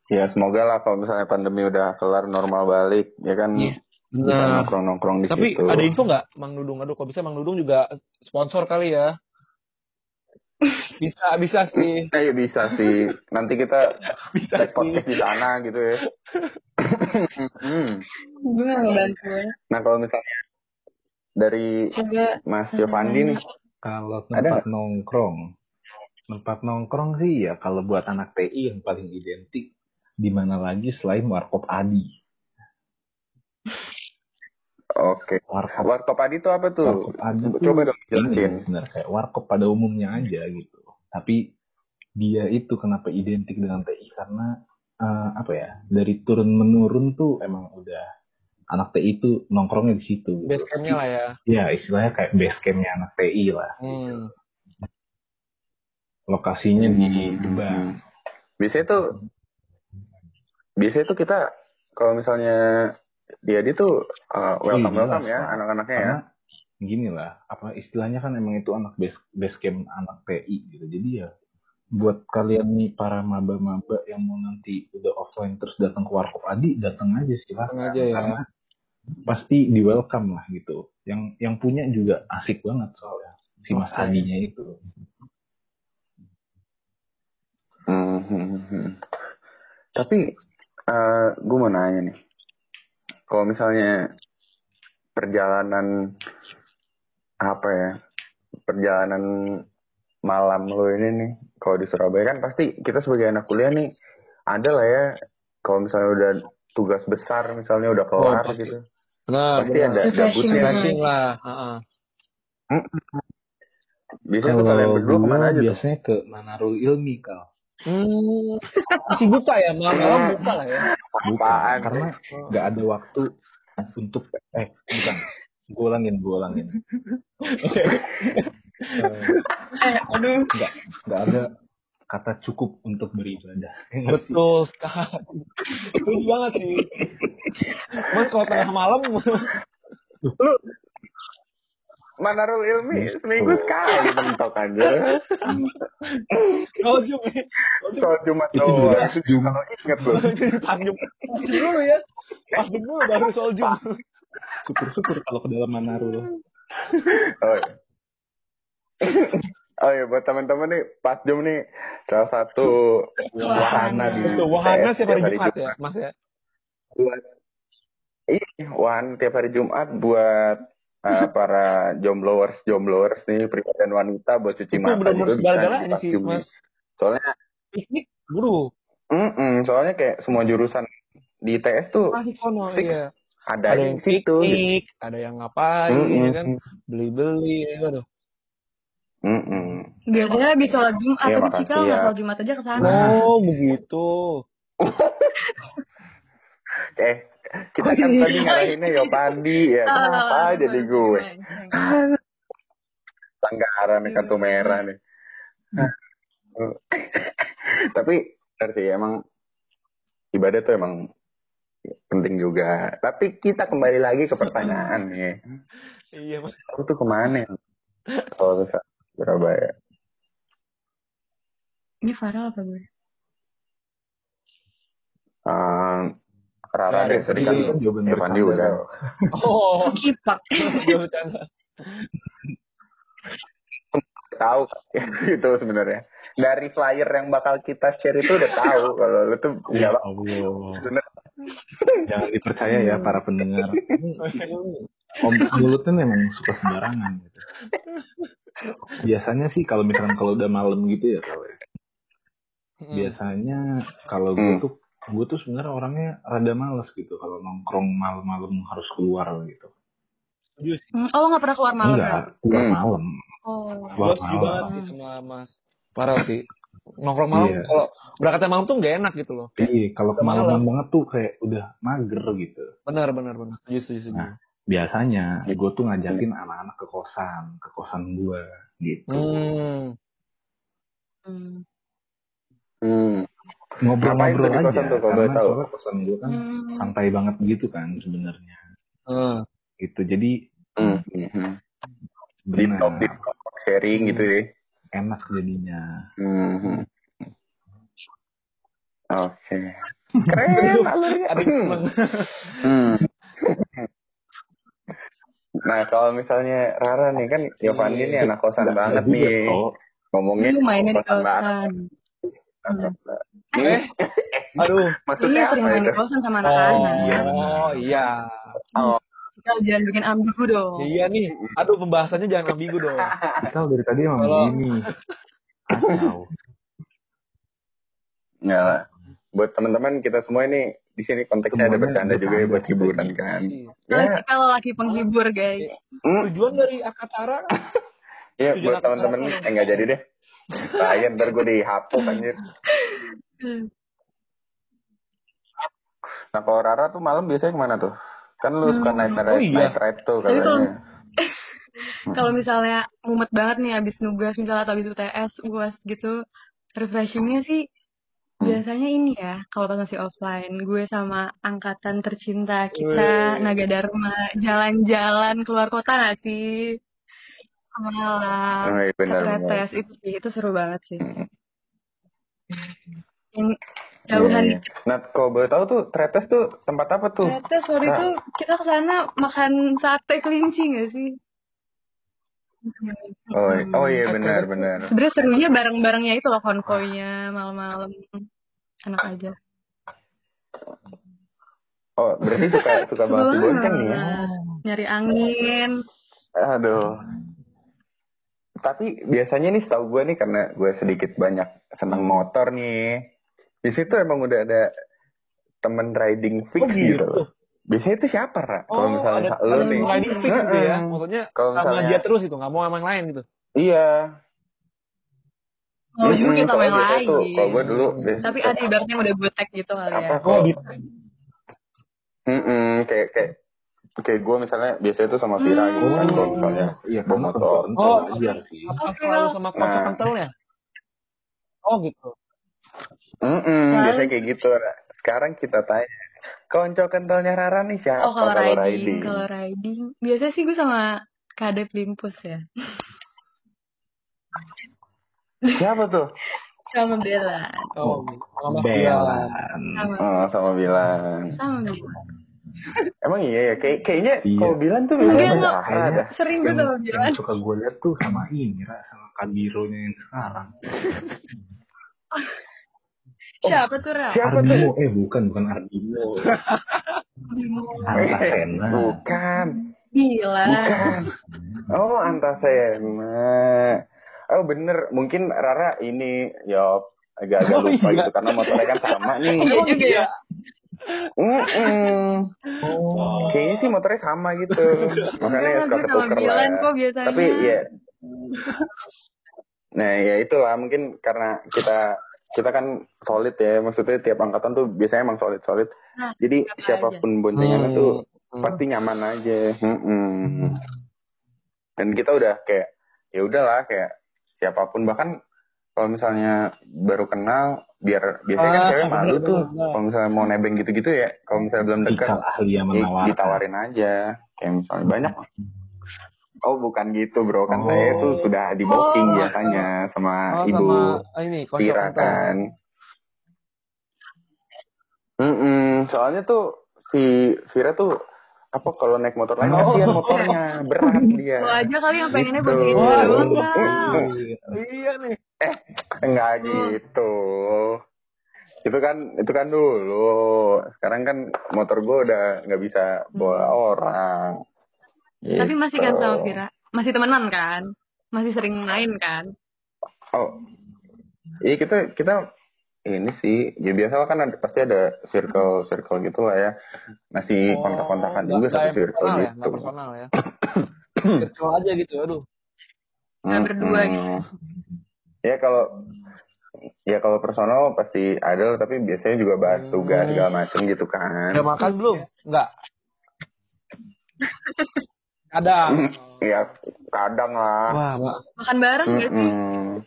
Ya semoga lah kalau misalnya pandemi udah kelar normal balik ya kan Iya. Nah, nongkrong-nongkrong di tapi situ. ada info nggak Mang Dudung? Aduh, kalau bisa Mang Dudung juga sponsor kali ya? Bisa, bisa sih. [LAUGHS] Eh, bisa sih. Nanti kita [LAUGHS] Bisa sih. podcast di sana gitu ya. Hmm. gue ya. Nah kalau misalnya dari Coba Mas Giovanni nih, Kalau Ada tempat nongkrong, tempat nongkrong sih ya kalau buat anak TI yang paling identik di mana lagi selain Warkop Adi. Oke. Warkop, Warkop Adi itu apa tuh? Warkop Coba dong ini jelasin. sebenarnya kayak warkop pada umumnya aja gitu. Tapi dia itu kenapa identik dengan TI karena eh, apa ya dari turun menurun tuh emang udah anak TI itu nongkrongnya di situ. Gitu. Base campnya lah ya. Ya istilahnya kayak base campnya anak TI lah. Hmm. Lokasinya di Hmm. Debang. Biasanya tuh, biasanya tuh kita kalau misalnya dia dia tuh uh, welcome Iya, welcome ya anak-anaknya ya. Gini lah, apa istilahnya kan emang itu anak base, base camp anak TI gitu. Jadi ya buat kalian nih para maba-maba yang mau nanti udah offline terus datang ke Warkop Adi, datang aja. Datang aja ya. Karena pasti di welcome lah gitu. Yang yang punya juga asik banget soalnya si Mas Oke. Adinya itu. Hmm, hmm, hmm. Tapi uh, gue mau nanya nih, kalau misalnya perjalanan apa ya, perjalanan malam lo ini nih, kalau di Surabaya kan pasti kita sebagai anak kuliah nih ada lah ya, kalau misalnya udah tugas besar misalnya udah kelar pasti. gitu, Benar, pasti benar. ada gabutnya. Lah. Heeh. Bisa tuh kalian Kalau berdua ke mana aja tuh? biasanya ke Manarul Ilmi kal. Hmm, masih buka ya, malam-malam buka lah ya. Apaan? karena nggak ada waktu untuk eh bukan. Gue ulangin, gue ulangin. [LAUGHS] Eh, aduh. nggak nggak ada kata cukup untuk beribadah. Betul sekali. Setuju banget sih. Mas kalau tengah malam, Lu Manarul Ilmi seminggu sekali mentok aja. kalau jum, Soal Jumat Itu doang. juga pas Jumat. Kalau inget [LAUGHS] jum, pas jum dulu ya. Pas jum dulu baru soal jum. Syukur-syukur kalau ke dalam Manarul. Oh iya. Oh iya, buat teman-teman nih, pas jam nih salah satu wahana di wahana TS setiap hari Jumat ya, Mas ya. buat iya wahana tiap hari Jumat buat eh, para jombloers jombloers nih pria dan wanita buat cuci Itu mata benar-benar juga bisa segala-galanya di pas sih. Mas. Soalnya Piknik, buru. mm soalnya kayak semua jurusan di TS tuh Masih sono, Fix. iya. ada, Ada yang situ. piknik, ada yang ngapain, Mm-mm. ya kan. Beli-beli, ya kan. Mm-mm. Biasanya habis sholat Jumat, Iya, tapi Cika ya. nggak sholat Jumat aja ke sana. Oh, begitu. [LAUGHS] Eh, kita Oh, kan tadi ngarahinnya ya Pandi ya. Kenapa Ah, jadi gue? [LAUGHS] melenceng. Pelanggaran nih kartu merah nih. [LAUGHS] Tapi benar sih emang ibadah tuh emang penting juga. Tapi kita kembali lagi ke pertanyaan nih. Iya, Mas. Aku tuh ke mana ya? Kalau ke Surabaya. Ini Farel apa gue? Ehm, Rara Nah, deh tadi kan kan jawaban ya, bercanda, udah. Oh, [LAUGHS] Kipak. dia bercanda. tahu [LAUGHS] itu sebenarnya. Dari flyer yang bakal kita share itu udah tahu kalau lu tuh Ya Allah. Jangan dipercaya ya para pendengar. [LAUGHS] Om mulutnya memang suka sembarangan gitu. Biasanya sih kalau misalkan kalau udah malam gitu ya kalau ya. Hmm. biasanya kalau gue Hmm. tuh gue tuh sebenarnya orangnya rada males gitu kalau nongkrong malam-malam harus keluar gitu. Setuju sih. Hmm, Oh, lo nggak pernah keluar malam ya? Enggak, keluar Hmm. malam. Oh. Keluar setuju banget malam. sih sama Mas. Parah sih. Nongkrong malam, Iya. kalau berangkatnya malam tuh nggak enak gitu loh. Iya, kalau kemalaman banget tuh kayak udah mager gitu. Benar, benar, benar. Setuju, setuju, setuju. Nah, Biasanya gue tuh ngajakin anak-anak ke kosan, ke kosan gue gitu. Hmm. Hmm. Hmm. Ngobrol-ngobrol aja. kosan tuh, kalau karena tahu? kosan gue kan Hmm. santai banget gitu kan sebenarnya. Hmm. Gitu. Jadi Hmm. Hmm. Deep benar talk, deep talk, sharing gitu deh. enak jadinya. Hmm. Oke. [LAUGHS] Keren alurnya. Ada yang seneng. Hmm. Nah kalau misalnya Rara nih kan Yovandi nih anak kosan banget nih. Ngomongnya mainnya di kosan. Eh, aduh. Maksudnya Iya, sering main di kosan sama Oh, anak-anak. iya. oh, iya. Oh, Kita jangan bikin ambigu dong. Iya nih. Aduh, pembahasannya jangan ambigu dong. Kita dari tadi emang Kalau- begini. Enggak lah. Buat teman-teman kita semua ini di sini konteksnya ada bercanda juga ya buat hiburan kan. Kalau Ya, kalau laki penghibur guys. hmm, Tujuan dari Akatara [LAUGHS] ya Tujuan buat teman-teman eh enggak jadi deh. Saya ntar gue dihapus anjir. Nah kalau Rara tuh malam biasanya ke mana tuh? Kan lu suka Hmm. naik Oh, naik iya. night ride tuh katanya. [LAUGHS] Kalau misalnya mumet banget nih abis nugas misalnya atau abis UTS, UAS gitu, refreshingnya sih Hmm. biasanya ini ya, kalau pas masih offline, gue sama angkatan tercinta kita, Wih. Naga Dharma, jalan-jalan keluar kota gak sih? Malam, Oh, iya, ke benar, itu sih, itu seru banget sih. Hmm. Yang jauhan Iya, iya. dikit. Nah, kalau boleh tahu tuh Tretes tuh tempat apa tuh? Tretes waktu Nah. itu kita ke sana makan sate kelinci gak sih? Oh, oh iya benar benar. Sebenarnya serunya bareng-barengnya itu loh konvoynya malam-malam. Enak aja. Oh, berarti suka suka banget nih ya. Nyari angin. Aduh. Tapi biasanya nih setahu gue nih karena gue sedikit banyak senang motor nih. Di situ emang udah ada temen riding fix Oh, gitu. gitu. biasanya itu siapa Ra? Oh, kalau misalnya ada, lu ada nih riding fix gitu ya. Maksudnya Kalau sama misalnya- dia terus gitu, nggak mau sama yang lain gitu. iya Mau juga Mm-mm, sama yang lain. tuh kalau gue dulu Tapi ada ibaratnya udah gue tag gitu kali ya. apa Oh, gitu. Mm-mm, kayak kayak kayak gue misalnya biasanya tuh sama Vira gitu kan Hmm. kalau misalnya Iya, bawa motor. Oh. aja sih. Apa selalu sama kocok Nah. kentalnya? Oh gitu. Mm-mm, Lalu- biasanya kayak gitu. Ra. Sekarang kita tanya, konco kentalnya Rara nih siapa Oh kalau riding, kalau riding, biasanya sih gue sama Kadep Limpus ya, Siapa tuh? sama Bella, Oh, sama. Belan. sama Oh, sama Bilan. sama Bella. Emang iya ya, kayak kayaknya Iya. kalau Bilan tuh yang dah. Sering gue Yang, sama yang Bella. suka gue lihat tuh sama ini, Ra, sama Kabironya yang sekarang. [LAUGHS] Siapa tuh Ra? Siapa tuh? Ardimo, eh bukan, bukan Ardimo. Antasena. Bukan, Gila. bukan. Oh, Antasena. Oh bener, mungkin Rara ini ya agak-agak Oh, lupa iya. gitu karena motornya kan sama nih. Iya juga ya. Mm-mm. Oh. Kayaknya sih motornya sama gitu. [LAUGHS] Makanya Enggak, suka gue sama ketuker lah. Ya. kok biasanya. Tapi ya. [LAUGHS] Nah ya itulah mungkin karena kita kita kan solid ya. Maksudnya tiap angkatan tuh biasanya emang solid solid. Nah, Jadi siapa siapa pun boncengannya tuh Hmm. pasti nyaman aja. Mm-mm. Dan kita udah kayak ya udahlah kayak siapa pun bahkan kalau misalnya baru kenal biar biasanya kan Ah, cewek malu bener, tuh kalau misalnya mau nebeng gitu-gitu ya kalau misalnya belum dekat Ikal ahli yang ya, menawarkan. ditawarin aja kayak misalnya banyak oh bukan gitu bro kan Oh. saya tuh sudah di booking Oh. biasanya sama Oh, ibu sama ini Tira kan Mm-mm, soalnya tuh si Vira tuh apa kalau naik motor lain Oh. kasihan motornya berat [LAUGHS] dia Lo aja kali yang pengennya Gitu. Wah. [LAUGHS] Iya nih. [LAUGHS] enggak gitu itu kan itu kan dulu sekarang kan motor gue udah nggak bisa bawa orang Tapi masih kan Gitu. sama Vira? Masih temenan kan? Masih sering main kan? oh iya kita kita ini sih ya biasa kan ada, pasti ada circle circle gitu lah ya masih Oh, kontak-kontakan juga satu circle personal ya, gitu nggak personal ya. [COUGHS] Circle aja gitu, aduh. Nggak berdua gitu. Ya kalau ya kalau personal pasti ada tapi biasanya juga bahas Hmm. tugas segala macem gitu kan Udah makan belum? Enggak. Kadang. ya kadang lah Wah, Mak. Makan bareng sih? Mm-mm.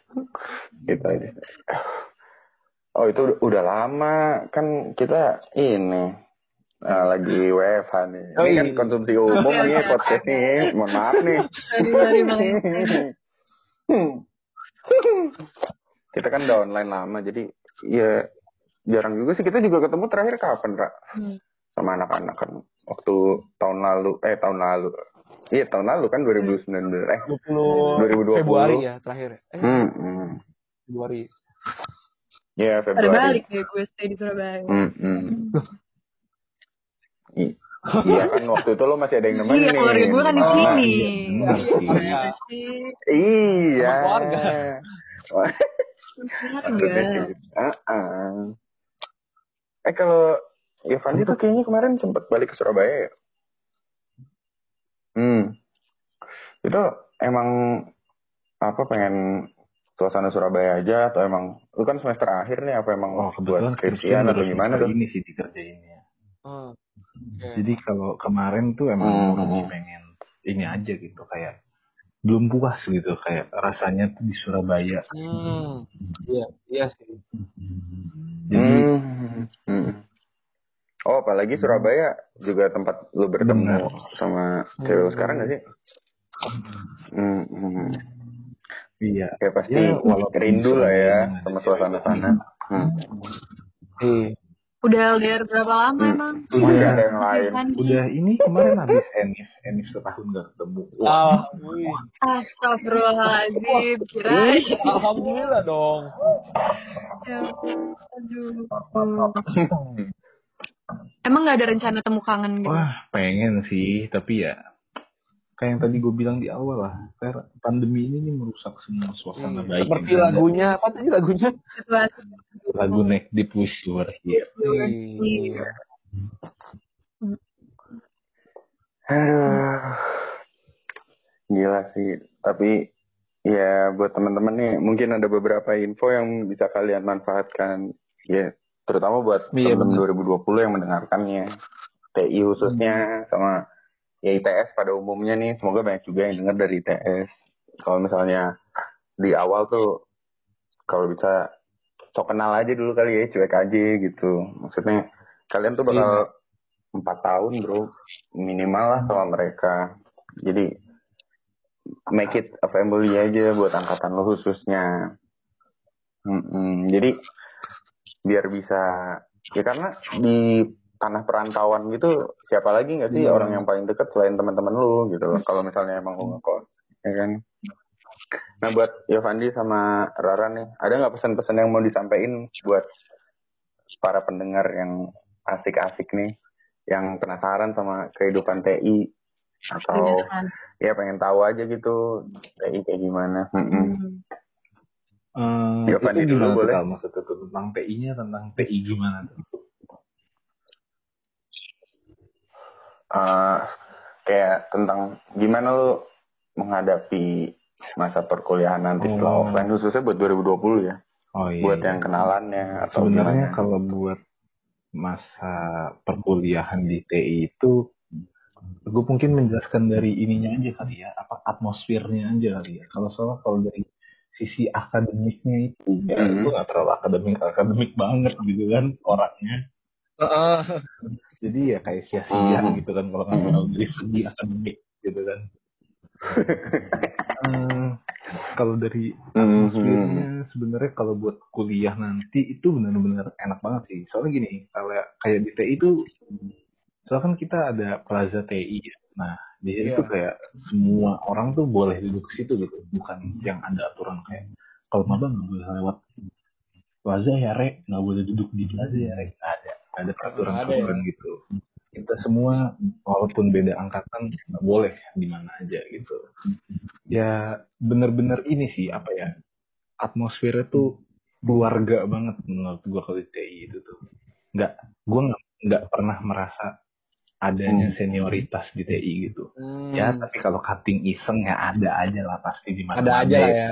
gitu aja oh itu udah- udah lama kan kita ini eh, lagi WFH nih Oh, ini kan iya. konsumsi umum nih oke, podcast oke. nih mohon maaf nih sorry banget. [LAUGHS] [LAUGHS] kita kan udah online lama jadi ya jarang juga sih kita juga ketemu terakhir kapan Ra? Hmm. sama anak-anak kan waktu tahun lalu eh tahun lalu iya tahun lalu kan 2019 eh 20 2020. Februari ya terakhir. Eh, hmm, hmm. Februari. ya Februari balik deh gue stay di Surabaya. Hmm, hmm. Iya kan waktu itu lo masih ada yang nemenin Iya, keluarga gue kan di Oh, sini. iya, Iya iya. iya Sama keluarga. [LAUGHS] Heeh. eh kalau Irfan itu kayaknya kemarin sempat balik ke Surabaya ya hmm itu emang apa pengen suasana Surabaya aja atau emang lu kan semester akhir nih apa emang Oh, buat kebetulan skripsian atau gimana tuh Ini sih dikerjainnya. Hmm. Oke. Jadi kalau kemarin tuh emang Hmm. lebih pengen ini aja gitu kayak belum puas gitu kayak rasanya tuh di Surabaya. Hmm. Iya, iya sih. Jadi Hmm. Hmm. Oh, apalagi Surabaya juga tempat lu bertemu Benar. sama cewek lu sekarang gak sih? Hmm. hmm. iya. Kayak pasti Ya, walaupun rindu lah ya sama suasana sana. Hmm. Iya. Udah LDR berapa lama Hmm. emang? Udah ada yang lain. Kan? Udah ini kemarin habis Enif, Enif setahun gak ketemu. Wah, Ah, wih. Astagfirullahaladzim, kirain. Alhamdulillah dong. Ya, aduh. [LAUGHS] Emang gak ada rencana temu kangen gitu? wah pengen sih tapi ya kayak yang tadi gue bilang di awal lah karena pandemi ini nih merusak semua suasana Hmm, baik Seperti lagunya, apa tadi lagunya? Lagu neck di push you are here. Iya. Gila sih. Tapi ya buat teman-teman nih mungkin ada beberapa info yang bisa kalian manfaatkan. Ya, terutama buat Iya, teman-teman 2020 yang mendengarkannya. TI khususnya sama ya ITS pada umumnya nih. Semoga banyak juga yang dengar dari ITS. Kalau misalnya di awal tuh kalau bisa sok kenal aja dulu kali ya, cuek aja gitu. Maksudnya kalian tuh bakal empat tahun bro minimal lah sama mereka. Jadi make it a family aja buat angkatan lo khususnya. Mm-mm. Jadi biar bisa ya karena di tanah perantauan gitu siapa lagi nggak sih Iya. orang yang paling dekat selain teman-teman lu gitu loh. Kalau misalnya emang lu ngekos, ya kan. Nah buat Yovandi sama Rara nih, ada nggak pesan-pesan yang mau disampaikan buat para pendengar yang asik-asik nih, yang penasaran sama kehidupan TI atau Kebanyakan. ya pengen tahu aja gitu TI kayak gimana. Eh, Ya, Fandi itu dulu gimana boleh. Maksudnya tentang TI-nya tentang TI gimana tuh? Eh, kayak tentang gimana lu menghadapi masa perkuliahan nanti setelah Oh. offline khususnya buat 2020 ya. Oh iya. buat yang kenalannya atau Sebenarnya gimana? kalau buat masa perkuliahan di TI itu gue mungkin menjelaskan dari ininya aja kali ya, apa atmosfernya aja kali ya. Kalau soalnya kalau dari sisi akademiknya itu ya Mhm. itu nggak terlalu akademik akademik banget gitu kan orangnya. Heeh. Jadi ya kayak sia-sia Mhm. gitu kan kalau nggak tahu dari segi akademik gitu kan. [LAUGHS] Eh, kalau dari atmosfernya sebenarnya kalau buat kuliah nanti itu benar-benar enak banget sih. Soalnya gini, kalau kayak di TI itu, soalnya kan kita ada plaza TI ya. Nah, di situ tuh kayak semua orang tuh boleh duduk ke situ gitu. Bukan yang ada aturan kayak kalau maba nggak boleh lewat plaza ya rek, nggak boleh duduk di plaza ya rek. Ada, ada peraturan-peraturan gitu. Kita semua walaupun beda angkatan nggak boleh di mana aja gitu. Ya bener-bener ini sih apa ya atmosfernya tuh keluarga banget menurut gua kalau di TI itu tuh nggak gua nggak nggak pernah merasa adanya senioritas di TI gitu Hmm. ya tapi kalau cutting iseng ya ada aja lah pasti di mana ada aja ya.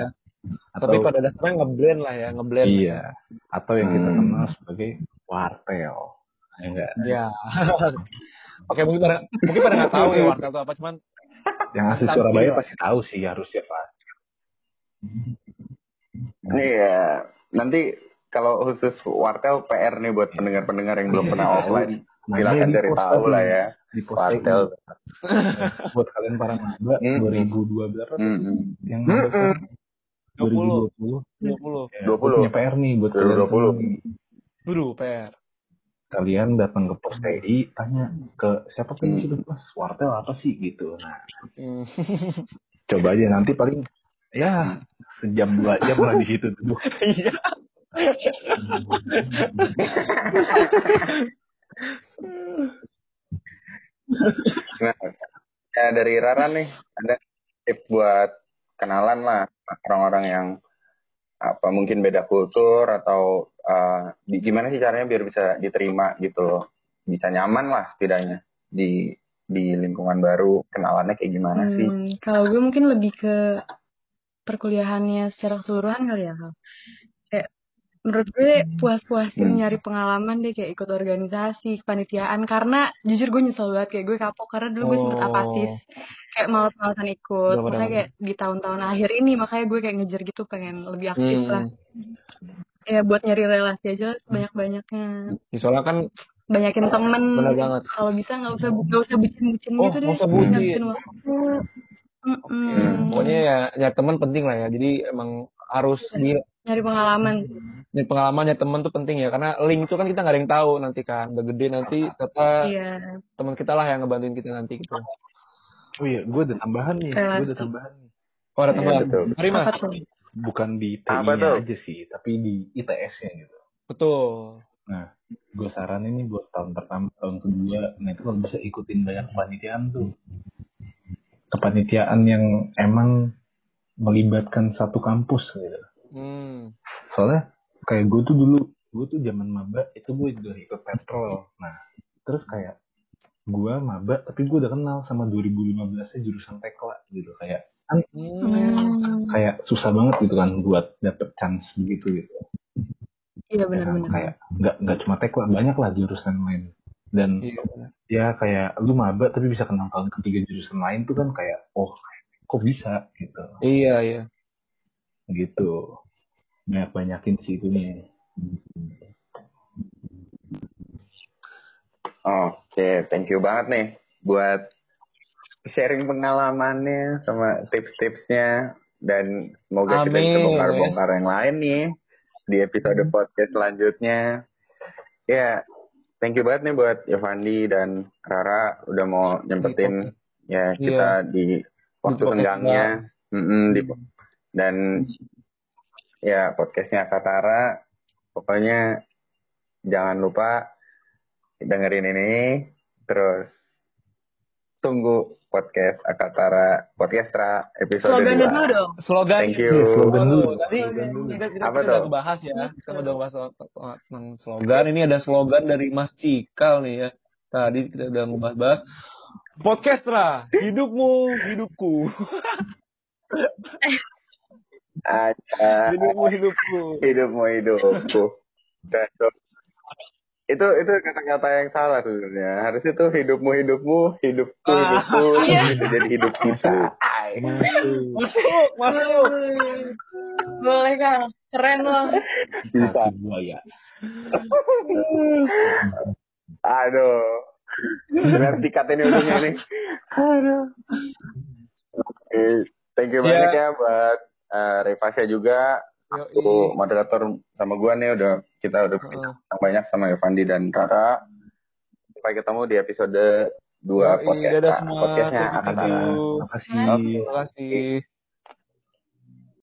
Atau Tapi pada dasarnya ngeblend lah ya, ngeblend. iya atau yang kita Hmm. kenal sebagai wartel ya enggak Ya. [LAUGHS] Oke, mungkin pada mungkin pada nggak tahu ya [LAUGHS] wartel itu apa, cuman yang asli Surabaya pasti tahu sih harusnya pak Iya, nanti kalau khusus wartel PR nih buat pendengar-pendengar yang belum pernah offline, silakan di cari post tahu lah ya. di Wartel. buat kalian para maba Hmm. 2002 berapa tuh? Mm-mm. yang Hmm, maba kan 20. 2020 20. Ya, 20. gua punya PR nih buat kalian 2020. semua. Dulu PR. Kalian datang ke pos TI, tanya ke siapa tuh Hmm. situ pas wartel apa sih gitu. Nah, Hmm. [LAUGHS] coba aja nanti paling ya sejam dua jam lah di situ duduk. Iya. Nah, ya dari Rara nih, ada tips buat kenalan lah orang-orang yang apa mungkin beda kultur atau uh, di- gimana sih caranya biar bisa diterima gitu loh, bisa nyaman lah setidaknya di di lingkungan baru kenalannya kayak gimana sih? Hmm, kalau gue mungkin lebih ke perkuliahannya secara keseluruhan kali ya, Kal. Kayak menurut gue puas-puasin Hmm. nyari pengalaman deh kayak ikut organisasi, kepanitiaan karena jujur gue nyesel banget kayak gue kapok karena dulu gue sempet Oh. apatis kayak malas-malasan ikut. Makanya kayak di tahun-tahun akhir ini makanya gue kayak ngejar gitu pengen lebih aktif Hmm. lah. Ya buat nyari relasi aja lah sebanyak-banyaknya. Ya, Soalnya kan Banyakin temen. Bener banget. Kalau bisa nggak usah nggak usah bucin-bucin Oh, gitu deh. usah bucin. Waktu. Pokoknya ya nyari teman penting lah ya. Jadi emang harus di Nyari pengalaman. nyari pengalaman nyari teman tuh penting ya karena link itu kan kita nggak ada yang tahu nanti kan udah gede nanti kata Iya. teman kita lah yang ngebantuin kita nanti gitu. Oh iya, gue ada tambahan nih, gue ada tambahan nih. Oh ada Iya, tambahan. betul. Mari mas. Bukan di TI-nya aja sih, tapi di ITS-nya gitu. Betul. Nah, gue saranin nih buat tahun pertama, tahun kedua, nah itu kalau bisa ikutin banyak kepanitiaan tuh. Kepanitiaan yang emang melibatkan satu kampus gitu. Hmm. Soalnya kayak gue tuh dulu, gue tuh zaman maba itu gue juga ikut petrol. Nah, terus kayak gue maba tapi gue udah kenal sama 2015 nya jurusan tekla gitu kayak kan Hmm. kayak susah banget gitu kan buat dapet chance begitu gitu Iya Ya, benar-benar. kayak nggak nggak cuma tekla banyak lah jurusan lain dan Iya. ya kayak lu maba tapi bisa kenal tahun ketiga jurusan lain tuh kan kayak oh kok bisa gitu Iya, iya. gitu banyak banyakin sih itu nih Oke, thank you banget nih buat sharing pengalamannya sama tips-tipsnya. Dan semoga kita bisa Amin, bongkar-bongkar yang lain nih di episode podcast selanjutnya. Ya, thank you banget nih buat Yovandi dan Rara udah mau nyempetin. Ya kita di waktu Mm-mm, di dan ya podcastnya Katara. Pokoknya jangan lupa dengerin ini terus tunggu podcast Akatara Podcastra episode Slogannya 2. dulu dong. Slogan. Thank you. Iya, slogan dulu. Tadi Slogan kita, kita, Apa kita tuh? udah bahas ya. Kita udah bahas soal- soal- tentang slogan. Ini ada slogan dari Mas Cikal nih ya. Tadi kita udah membahas-bahas. Podcastra, hidupmu, hidupku. Ada Hidupmu, hidupku. hidupmu hidupku. Dan itu itu kata-kata yang salah sebenarnya. Harusnya tuh hidupmu hidupmu, hidupku Ah. hidupku, Iya. itu jadi hidup kita. Masuk, masuk. Boleh Kang. Keren loh. Bisa. buaya Aduh. Benar dikat ini ujungnya nih. Aduh. Oke, thank you Iya. banyak ya buat uh, Revasya juga. Aku Yoi. moderator sama gua nih udah kita udah Heeh. banyak sama Evandi dan Rara. Sampai ketemu di episode 2 Yoi, podcast podcastnya akan makasih Oke, terima kasih.